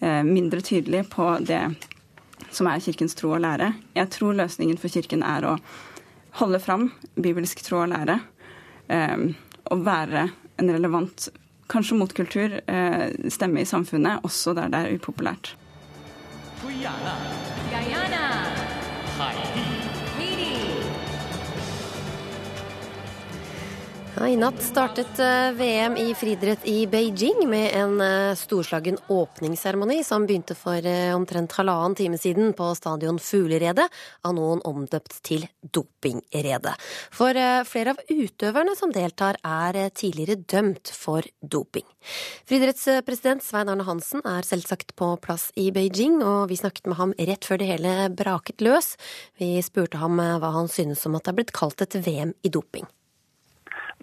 mindre tydelig på det som er Kirkens tro og lære. Jeg tror løsningen for Kirken er å holde fram bibelsk tro og lære. Eh, og være en relevant, kanskje motkultur, eh, stemme i samfunnet, også der det er upopulært. Guyana. Guyana. I natt startet eh, VM i friidrett i Beijing med en eh, storslagen åpningsseremoni som begynte for eh, omtrent halvannen time siden på stadion Fugleredet, av noen omdøpt til Dopingredet. For flere av utøverne som deltar, er tidligere dømt for doping. Friidrettspresident Svein Arne Hansen er selvsagt på plass i Beijing, og vi snakket med ham rett før det hele braket løs. Vi spurte ham hva han synes om at det er blitt kalt et VM i doping.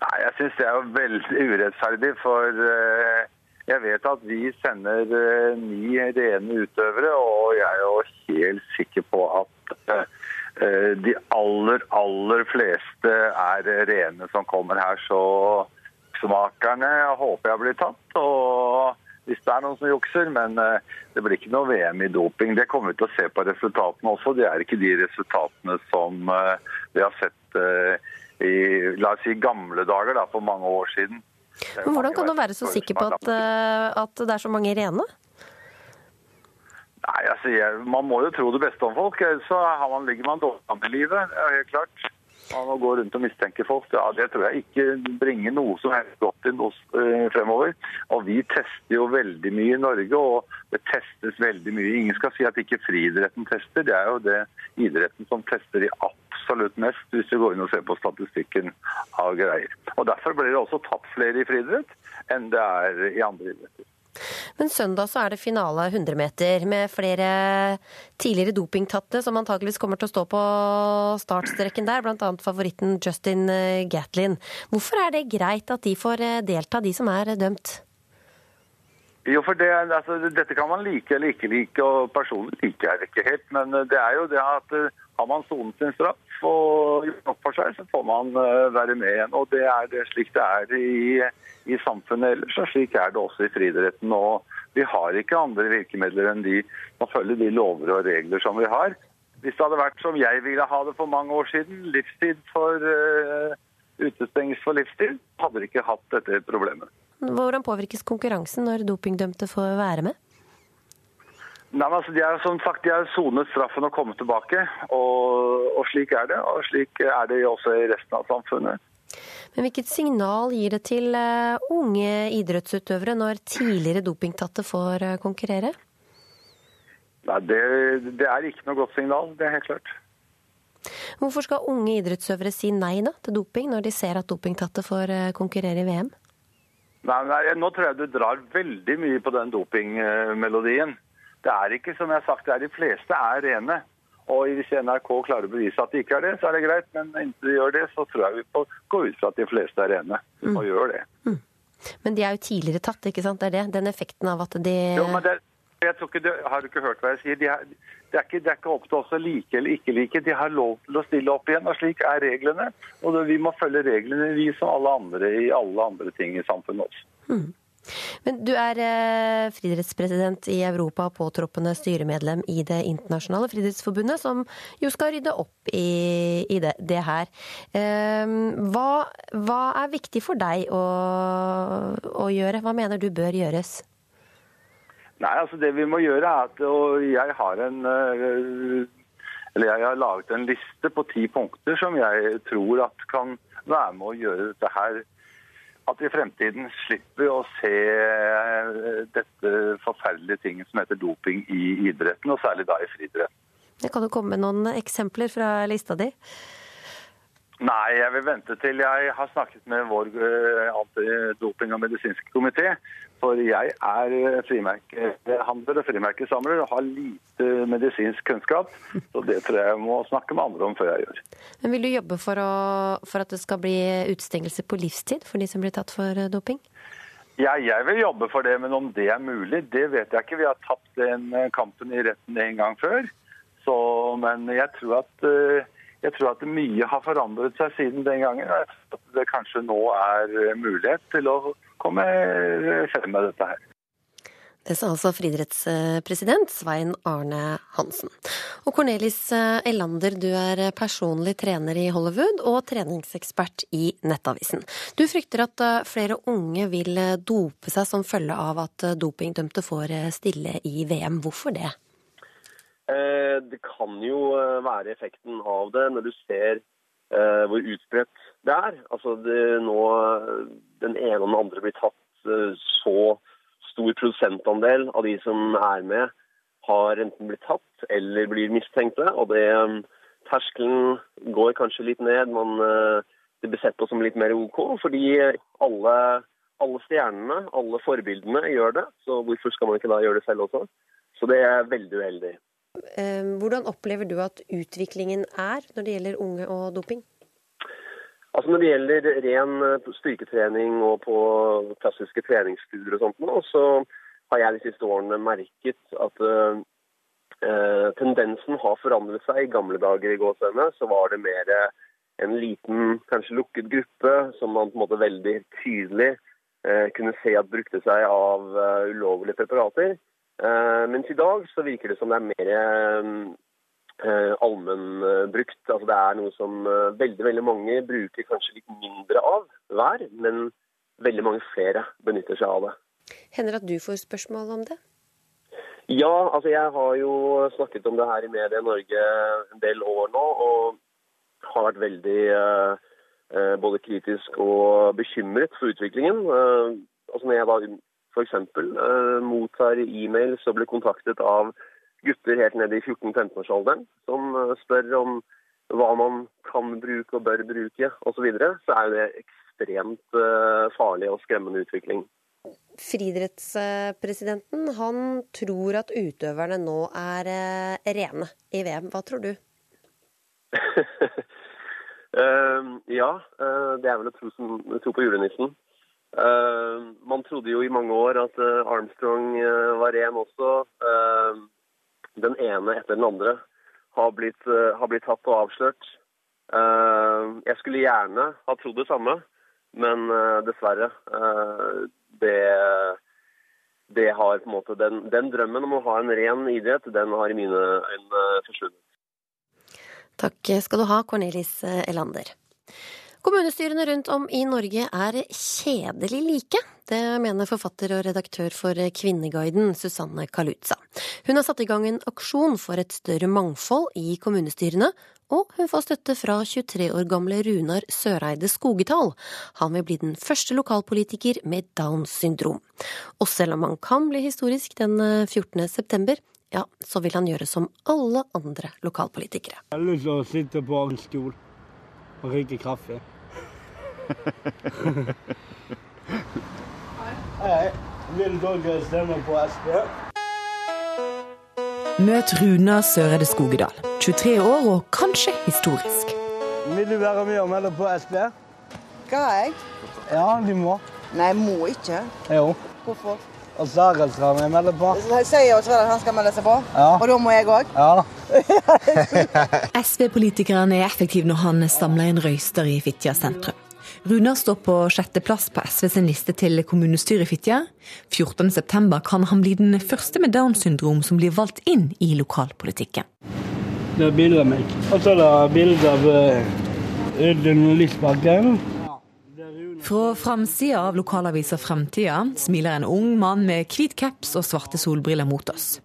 Nei, Jeg syns det er veldig urettferdig, for eh, jeg vet at vi sender eh, ni rene utøvere, og jeg er jo helt sikker på at eh, de aller, aller fleste er rene som kommer her. Så smakerne håper jeg blir tatt. og hvis det er noen som jukser, men det blir ikke noe VM i doping. Det kommer vi til å se på resultatene også. Det er ikke de resultatene som vi har sett i la oss si, gamle dager da, for mange år siden. Men Hvordan kan du være så sikker på at, eh, at det er så mange rene? Nei, altså, jeg, Man må jo tro det beste om folk, så man, ligger man dårlig an i livet. Helt klart. Man å gå rundt og mistenke folk. Ja, Det tror jeg ikke bringer noe som helst godt inn oss eh, fremover. Og Vi tester jo veldig mye i Norge, og det testes veldig mye. Ingen skal si at ikke friidretten tester. Det er jo det idretten som tester i absolutt mest, hvis du går inn og ser på statistikken av greier. Og Derfor blir det også tatt flere i friidrett enn det er i andre idretter. Men søndag så er det finale 100 meter med flere tidligere dopingtatte som antakeligvis kommer til å stå på startstreken der, bl.a. favoritten Justin eh, Gatlin. Hvorfor er det greit at de får eh, delta, de som er dømt? Jo, for det, altså, Dette kan man like eller ikke like, og personlig liker jeg det ikke helt. Men det er jo det at har man sonet sin straff og gjort nok for seg, så får man uh, være med igjen. Og det er det slik det er i, i samfunnet ellers, og slik er det også i friidretten. Og vi har ikke andre virkemidler enn de å følge de lover og regler som vi har. Hvis det hadde vært som jeg ville ha det for mange år siden, livstid for uh, utestengelse for livstid, hadde vi ikke hatt dette problemet. Hvordan påvirkes konkurransen når dopingdømte får være med? Nei, men altså, De er som sagt, de har sonet straffen og kommet tilbake. Og, og, slik er det. Og slik er det også i resten av samfunnet. Men Hvilket signal gir det til uh, unge idrettsutøvere når tidligere dopingtatte får uh, konkurrere? Nei, det, det, er ikke noe godt signal. Det er helt klart. Hvorfor skal unge idrettsøvere si nei da, til doping, når de ser at dopingtatte får uh, konkurrere i VM? Nei, nei, Nå tror jeg du drar veldig mye på den dopingmelodien. Det er ikke som jeg har sagt, det er de fleste er rene. Og hvis NRK klarer å bevise at de ikke er det, så er det greit. Men inntil de gjør det, så tror jeg vi får gå ut fra at de fleste er rene. Mm. Og gjør det. Mm. Men de er jo tidligere tatt, ikke sant? Det er det? Den effekten av at de Jo, men det, jeg tror ikke, Har du ikke hørt hva jeg sier? De er, det, er ikke, det, er ikke, opp til oss å like eller ikke like. De har lov til å stille opp igjen, og slik er reglene. Og det, vi må følge reglene, vi som alle andre i alle andre ting i samfunnet også. Mm. Men du er eh, friidrettspresident i Europa, påtroppende styremedlem i Det internasjonale friidrettsforbundet, som jo skal rydde opp i, i det, det, her. Eh, hva, hva, er viktig for deg å, å, gjøre? Hva mener du bør gjøres? Nei, altså Det vi må gjøre er at Og jeg har en eh, eller jeg har laget en liste på ti punkter som jeg tror at kan være med å gjøre dette her at vi i fremtiden slipper å se eh, dette forferdelige tinget som heter doping i idretten, og særlig da i friidretten. Kan du komme med noen eksempler fra lista di? Nei, jeg vil vente til jeg har snakket med vår eh, antidoping- og medisinske komité. For jeg er eh, frimerkehandler og frimerkesamler og har lite medisinsk kunnskap. Så det tror jeg jeg må snakke med andre om før jeg gjør. Men Vil du jobbe for, å, for at det skal bli utestengelse på livstid for de som blir tatt for eh, doping? Ja, jeg vil jobbe for det, men om det er mulig, det vet jeg ikke. Vi har tapt den eh, kampen i retten en gang før. Så, men jeg tror at jeg tror at mye har forandret seg siden den gangen. At det kanskje nå er mulighet til å komme frem med dette her. Det sa altså friidrettspresident Svein Arne Hansen. Og Cornelis Elander, du er personlig trener i Hollywood og treningsekspert i Nettavisen. Du frykter at flere unge vil dope seg som følge av at dopingdømte får stille i VM. Hvorfor det? Eh det kan jo eh, være effekten av det når du ser eh, hvor utbredt det er. Altså det, nå den ene og den andre blir tatt så stor prosentandel av de som er med, har enten blitt tatt eller blir mistenkte. Og det eh, terskelen går kanskje litt ned. Eh, det blir sett på som litt mer OK, fordi alle, alle stjernene, alle forbildene, gjør det. Så hvorfor skal man ikke da gjøre det selv også? Så det er veldig uheldig. Eh, Hvordan opplever du at utviklingen er når det gjelder unge og doping? Altså Når det gjelder ren eh, styrketrening og på klassiske treningsstudier og sånt, så har jeg de siste årene merket at eh, eh, tendensen har forandret seg. I gamle dager i gåsene, så var det mer en liten, kanskje lukket gruppe som man på en måte veldig tydelig kunne se at brukte seg av ulovlige preparater. Eh, mens i dag så virker det som det er mer eh, allmennbrukt. Altså det er noe som eh, veldig veldig mange bruker kanskje litt mindre av hver, men veldig mange flere benytter seg av det. Hender det at du får spørsmål om det? Ja, altså jeg har jo snakket om det her i Media Norge en del år nå, og har vært veldig eh, eh, både kritisk og bekymret for utviklingen. Eh, altså når jeg da f.eks. Eh, mottar e-mails og blir kontaktet av gutter helt ned i 14-15-årsalderen som eh, spør om hva man kan bruke og bør bruke osv., så, videre, så er det ekstremt eh, farlig og skremmende utvikling. Friidrettspresidenten han tror at utøverne nå er rene i VM. Hva tror du? Ja, det er vel å tro, som, tro på julenissen. Eh, man trodde jo i mange år at eh, Armstrong eh, var ren også. Den ene etter den andre har blitt, har blitt tatt og avslørt. Jeg skulle gjerne ha trodd det samme, men dessverre. det, det har på en måte den, den drømmen om å ha en ren idrett, den har i mine øyne forsvunnet. Takk skal du ha, Cornelis Elander. Kommunestyrene rundt om i Norge er kjedelig like. Det mener forfatter og redaktør for Kvinneguiden, Susanne Kaluza. Hun har satt i gang en aksjon for et større mangfold i kommunestyrene, og hun får støtte fra 23 år gamle Runar Søreide Skogetal. Han vil bli den første lokalpolitiker med Downs syndrom. Og selv om han kan bli historisk den 14. september, ja, så vil han gjøre som alle andre lokalpolitikere. Jeg har lyst til å sitte på en stol og drikke kaffe. Hei, vil dere stemme på SP? Møt Runa Søreide Skogedal, 23 år og kanskje historisk. Vil du være med og melde på SP? Skal jeg? Ja, du må. Nei, jeg må ikke. Jo. Hvorfor? Og Sverre skal vi melde på. Sier også at han skal melde seg på, Ja. og da må jeg òg. Ja. SV-politikeren er effektiv når han samler inn røyster i Fitjar sentrum. Runar står på sjetteplass på SV sin liste til kommunestyret i Fitjar. 14.9 kan han bli den første med Downs syndrom som blir valgt inn i lokalpolitikken. Det er bilde av meg. Og så er det bilde av eh, Audun Lysbakken. Fra framsida av lokalavisa Fremtida smiler en ung mann med hvit caps og svarte solbriller mot oss.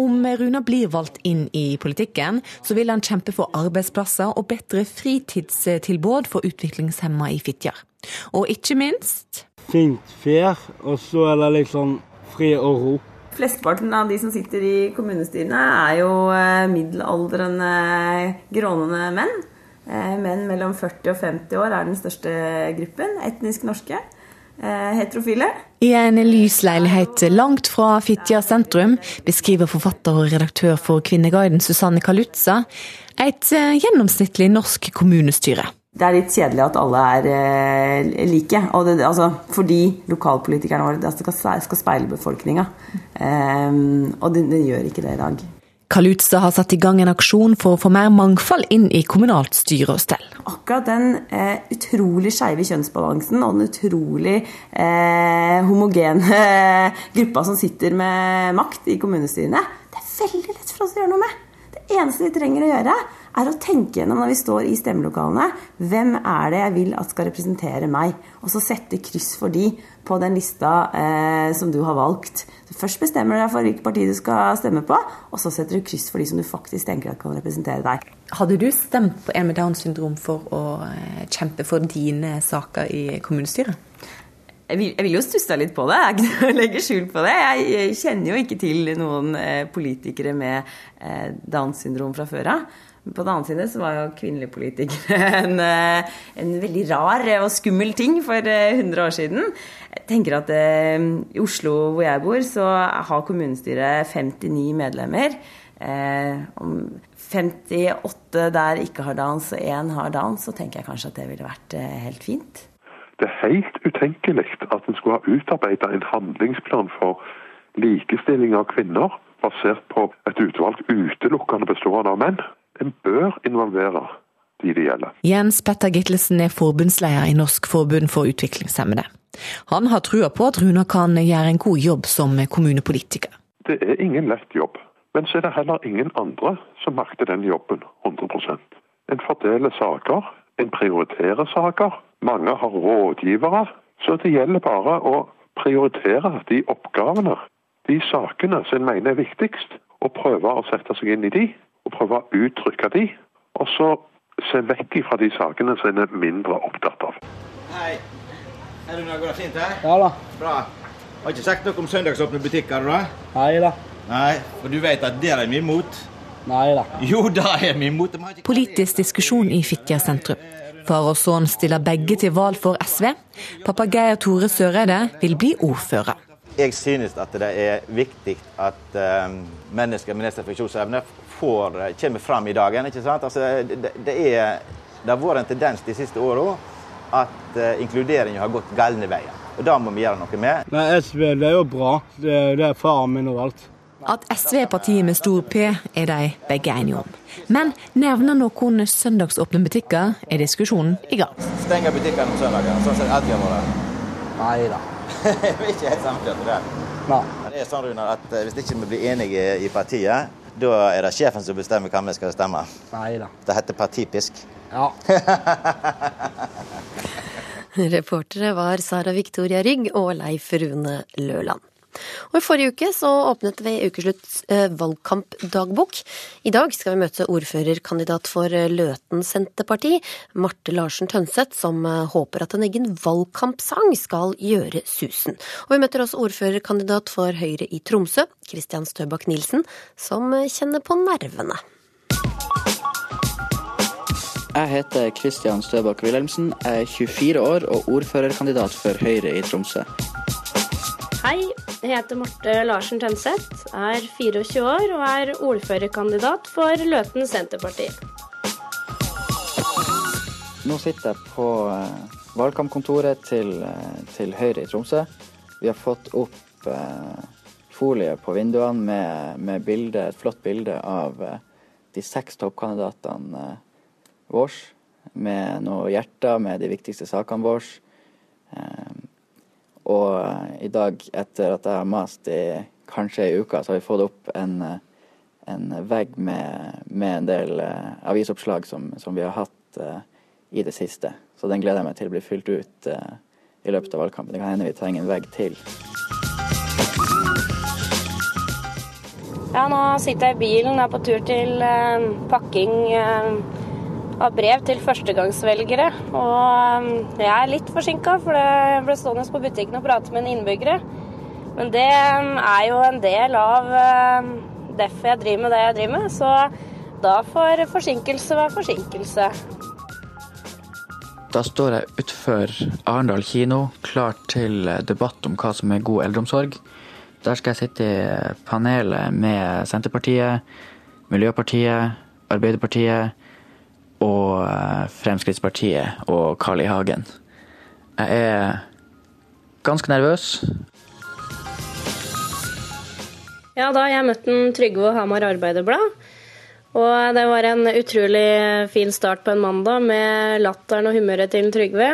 Om Runa blir valgt inn i politikken, så vil han kjempe for arbeidsplasser og bedre fritidstilbud for utviklingshemma i Fitjar. Og ikke minst Fint fjær, og så er det liksom fred og ro. Flesteparten av de som sitter i kommunestyrene er jo eh, middelaldrende, grånende menn. Eh, Menn mellom 40 og 50 år er den største gruppen. Etnisk norske. eh, Heterofile. I en lysleilighet langt fra Fitjar sentrum beskriver forfatter og redaktør for Kvinneguiden Susanne Kalutza et eh, gjennomsnittlig norsk kommunestyre. Det er litt kjedelig at alle er like. Og det, altså, fordi lokalpolitikerne våre skal, skal speile befolkninga. Um, og det, det gjør ikke det i dag. Kalutza har satt i gang en aksjon for å få mer mangfold inn i kommunalt styre og stell. Akkurat den eh, utrolig skeive kjønnsbalansen og den utrolig eh, homogene gruppa som sitter med makt i kommunestyrene, det er veldig lett for oss å gjøre noe med. Det eneste vi trenger å gjøre, er å tenke gjennom når vi står i stemmelokalene, hvem er det jeg vil at skal representere meg? Og så sette kryss for de på den lista eh, som du har valgt. Så først bestemmer du deg for hvilket parti du skal stemme på, og så setter du kryss for de som du faktisk tenker at kan representere deg. Hadde du stemt på en med Downs syndrom for å eh, kjempe for dine saker i kommunestyret? Jeg vil, jeg vil, jo stusse litt på det, jeg er ikke noe å legge skjul på det. Jeg kjenner jo ikke til noen eh, politikere med eh, Downs syndrom fra før av. På den annen side så var jo kvinnelige politikere en, eh, en, veldig rar og skummel ting for 100 år siden. Jeg tenker at I Oslo hvor jeg bor, så har kommunestyret 59 medlemmer. Om 58 der ikke har dans og én har dans, så tenker jeg kanskje at det ville vært helt fint. Det er helt utenkelig at en skulle ha utarbeidet en handlingsplan for likestilling av kvinner basert på et utvalg utelukkende bestående av menn. En bør involvere de det gjelder. Jens Petter Gitlesen er forbundsleder i Norsk forbund for utviklingshemmede. Han har trua på at Runa kan gjøre en god jobb som kommunepolitiker. Det er ingen lett jobb, men så er det heller ingen andre som makter den jobben 100% En fordeler saker, en prioriterer saker, mange har rådgivere. Så det gjelder bare å prioritere de oppgavene, de sakene som en mener er viktigst, og prøve å sette seg inn i de, og prøve å uttrykke de. Og så se vekk fra de sakene som en er mindre opptatt av. Hei. Er det går det fint her? Ja da. Bra. Har ikke sagt noe om søndagsåpne butikker, da? Nei da. Nei, For du vet at der er vi imot? Nei da. Jo, da er vi imot. Politisk diskusjon i Fitjar sentrum. Far og sønn stiller begge til valg for SV. Pappa Geir Tore Søreide vil bli ordfører. Jeg synes at det er viktig at uh, mennesker med nedsatt funksjonsevne får, uh, kommer fram i dagen. ikke sant? Altså, det, det, er, det har vært en tendens de siste åra at uh, inkluderingen har gått galne veien. Og Da må vi gjøre noe med. Men SV det er jo bra. Det, det er faren min og alt. At SV er partiet med stor P, er de begge enige om. Men nevner noen søndagsåpne butikker, er diskusjonen i gang. Stenger butikkene om søndager, sånn som det alltid har vært? Nei da. Vi er ikke helt samkjørte der. Nei. Det er sånn, Runar, at eh, Hvis ikke vi blir enige i partiet, da er det sjefen som bestemmer hva vi skal stemme. Nei da. Det heter partipisk. Ja. Reportere var Sara Victoria Rygg og Leif Rune Løland. Og I forrige uke så åpnet vi Ukeslutts eh, valgkampdagbok. I dag skal vi møte ordførerkandidat for eh, Løten Senterparti, Marte Larsen Tønseth, som eh, håper at en egen valgkampsang skal gjøre susen. Og Vi møter også ordførerkandidat for Høyre i Tromsø, Kristian Støbakk Nilsen, som kjenner på nervene. Jeg heter Kristian Støbakk Wilhelmsen, er 24 år og ordførerkandidat for Høyre i Tromsø. Hei, jeg heter Marte Larsen Tønseth, er 24 år og er ordførerkandidat for Løten Senterparti. Nå sitter jeg på eh, valgkampkontoret til, eh, til, Høyre i Tromsø. Vi har fått opp eh, folie på vinduene med, med bilde, et flott bilde av de seks toppkandidatene våre. Med noen hjerter med de viktigste sakene våre. Eh, og eh, i dag, etter at jeg har mast i kanskje ei uke, så har vi fått opp en, eh, en vegg med, med, en del uh, avisoppslag som, som, vi har hatt uh, i det siste. Så den gleder jeg meg til å bli fylt ut uh, i løpet av valgkampen. Det kan hende vi trenger en vegg til. Ja, nå sitter jeg i bilen, er på tur til pakking av brev til førstegangsvelgere. Og um, jeg er litt forsinka, for jeg ble stående på butikken og prate med en innbyggere. Men det um, er jo en del av um, derfor jeg driver med det jeg driver med. Så da får forsinkelse være forsinkelse. Da står jeg utenfor Arendal kino, klar til debatt om hva som er god eldreomsorg. Der skal jeg sitte i panelet med Senterpartiet, Miljøpartiet, Arbeiderpartiet og eh, Fremskrittspartiet og Carl I. Hagen. Jeg er ganske nervøs. Ja, da har jeg møtt en Trygve og Hamar Arbeiderblad. Og det var en utrolig fin start på en mandag med latteren og humøret til Trygve.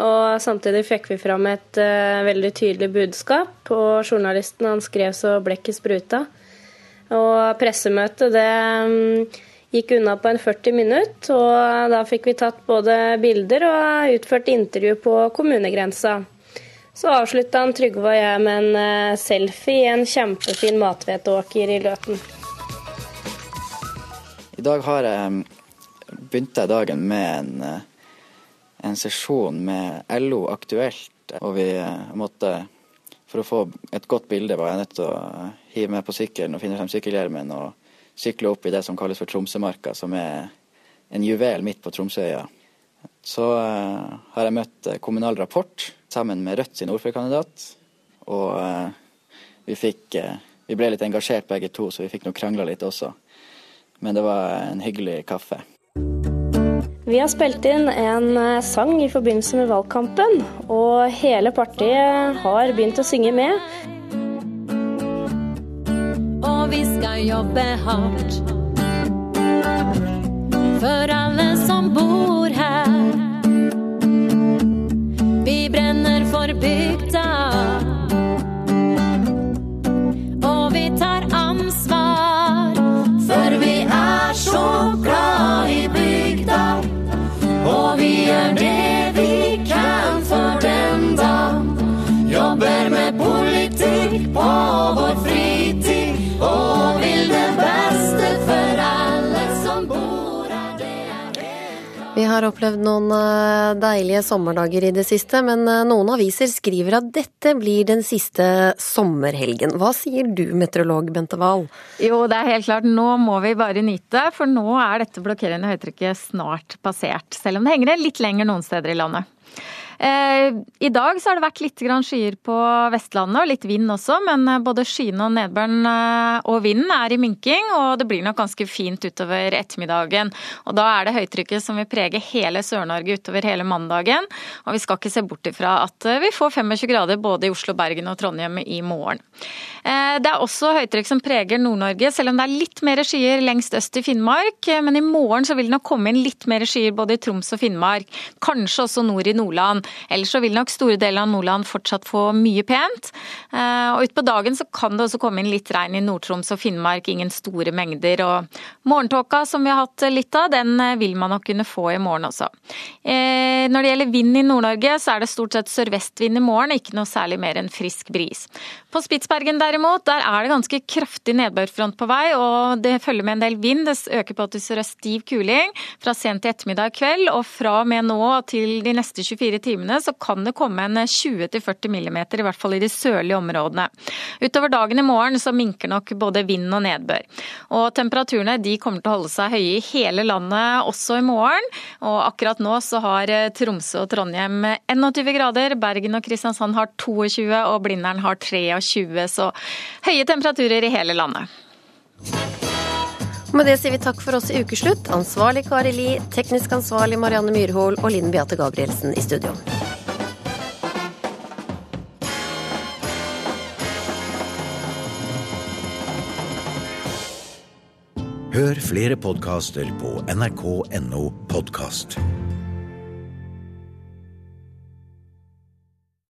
Og samtidig fikk vi fram et uh, veldig tydelig budskap, og journalisten han skrev så blekket spruta. Og pressemøtet det mm, gikk unna på en 40 minutter, og da fikk vi tatt både bilder og utført intervju på kommunegrensa. Så avslutta han Trygve og jeg med en eh, selfie i en kjempefin mathveteåker i Løten. I dag har jeg begynt jeg dagen med en, eh, en sesjon med LO Aktuelt. Og vi eh, måtte, for å få et godt bilde, var jeg nødt til å hive meg på sykkelen og finne frem sykkelhjelmen og sykle opp i det som kalles for Tromsømarka, som er en juvel midt på Tromsøya. Så uh, har jeg møtt Kommunal Rapport sammen med Rødt sin ordførerkandidat. Og uh, vi fikk uh, Vi ble litt engasjert begge to, så vi fikk nå krangla litt også. Men det var en hyggelig kaffe. Vi har spilt inn en sang i forbindelse med valgkampen, og hele partiet har begynt å synge med. Og vi skal jobbe hardt for alle som bor her. Vi brenner for bygda. Og vi tar ansvar, for vi er så glad i bygda. Og vi gjør det vi kan for den da. Jobber med politikk på vår Vi har opplevd noen eh, deilige sommerdager i det siste, men eh, noen aviser skriver at dette blir den siste sommerhelgen. Hva sier du, meteorolog Bente Wahl? Jo, det er helt klart. Nå må vi bare nyte, for nå er dette blokkerende høytrykket snart passert. Selv om det henger litt lenger noen steder i landet. Eh, I dag så har det vært litt skyer på Vestlandet, og litt vind også, men eh, både skyene og nedbøren eh, og vinden er i minking, og det blir nok ganske fint utover ettermiddagen. Og da er det høytrykket som vil prege hele Sør-Norge utover hele mandagen, og vi skal ikke se bort ifra at vi får 25 grader både i Oslo, Bergen og Trondheim i morgen. Det er også høytrykk som preger Nord-Norge, selv om det er litt mer skyer lengst øst i Finnmark. Men i morgen så vil det nok komme inn litt mer skyer både i Troms og Finnmark, kanskje også nord i Nordland. Ellers så vil nok store deler av Nordland fortsatt få mye pent. Og utpå dagen så kan det også komme inn litt regn i Nord-Troms og Finnmark, ingen store mengder. Og morgentåka som vi har hatt litt av, den vil man nok kunne få i morgen også. Når det gjelder vind i Nord-Norge, så er det stort sett sørvestvind i morgen, ikke noe særlig mer enn frisk bris. På Spitsbergen derimot, der er det ganske kraftig nedbørfront på vei, og det følger med en del vind. Det øker på til sørøst stiv kuling fra sent til ettermiddag i kveld, og fra og med nå til de neste 24 timene så kan det komme en 20-40 millimeter, i hvert fall i de sørlige områdene. Utover dagen i morgen så minker nok både vind og nedbør. Og temperaturene de kommer til å holde seg høye i hele landet også i morgen. Og akkurat nå så har Tromsø og Trondheim 21 grader, Bergen og Kristiansand har 22 og Blindern har 23 20, så høye temperaturer i hele landet. Med det sier vi takk for oss i ukeslutt. Ansvarlig Kari Li, teknisk ansvarlig Marianne Myrhol og Linn Beate Gabrielsen i studio. Hør flere podkaster på nrk.no podkast.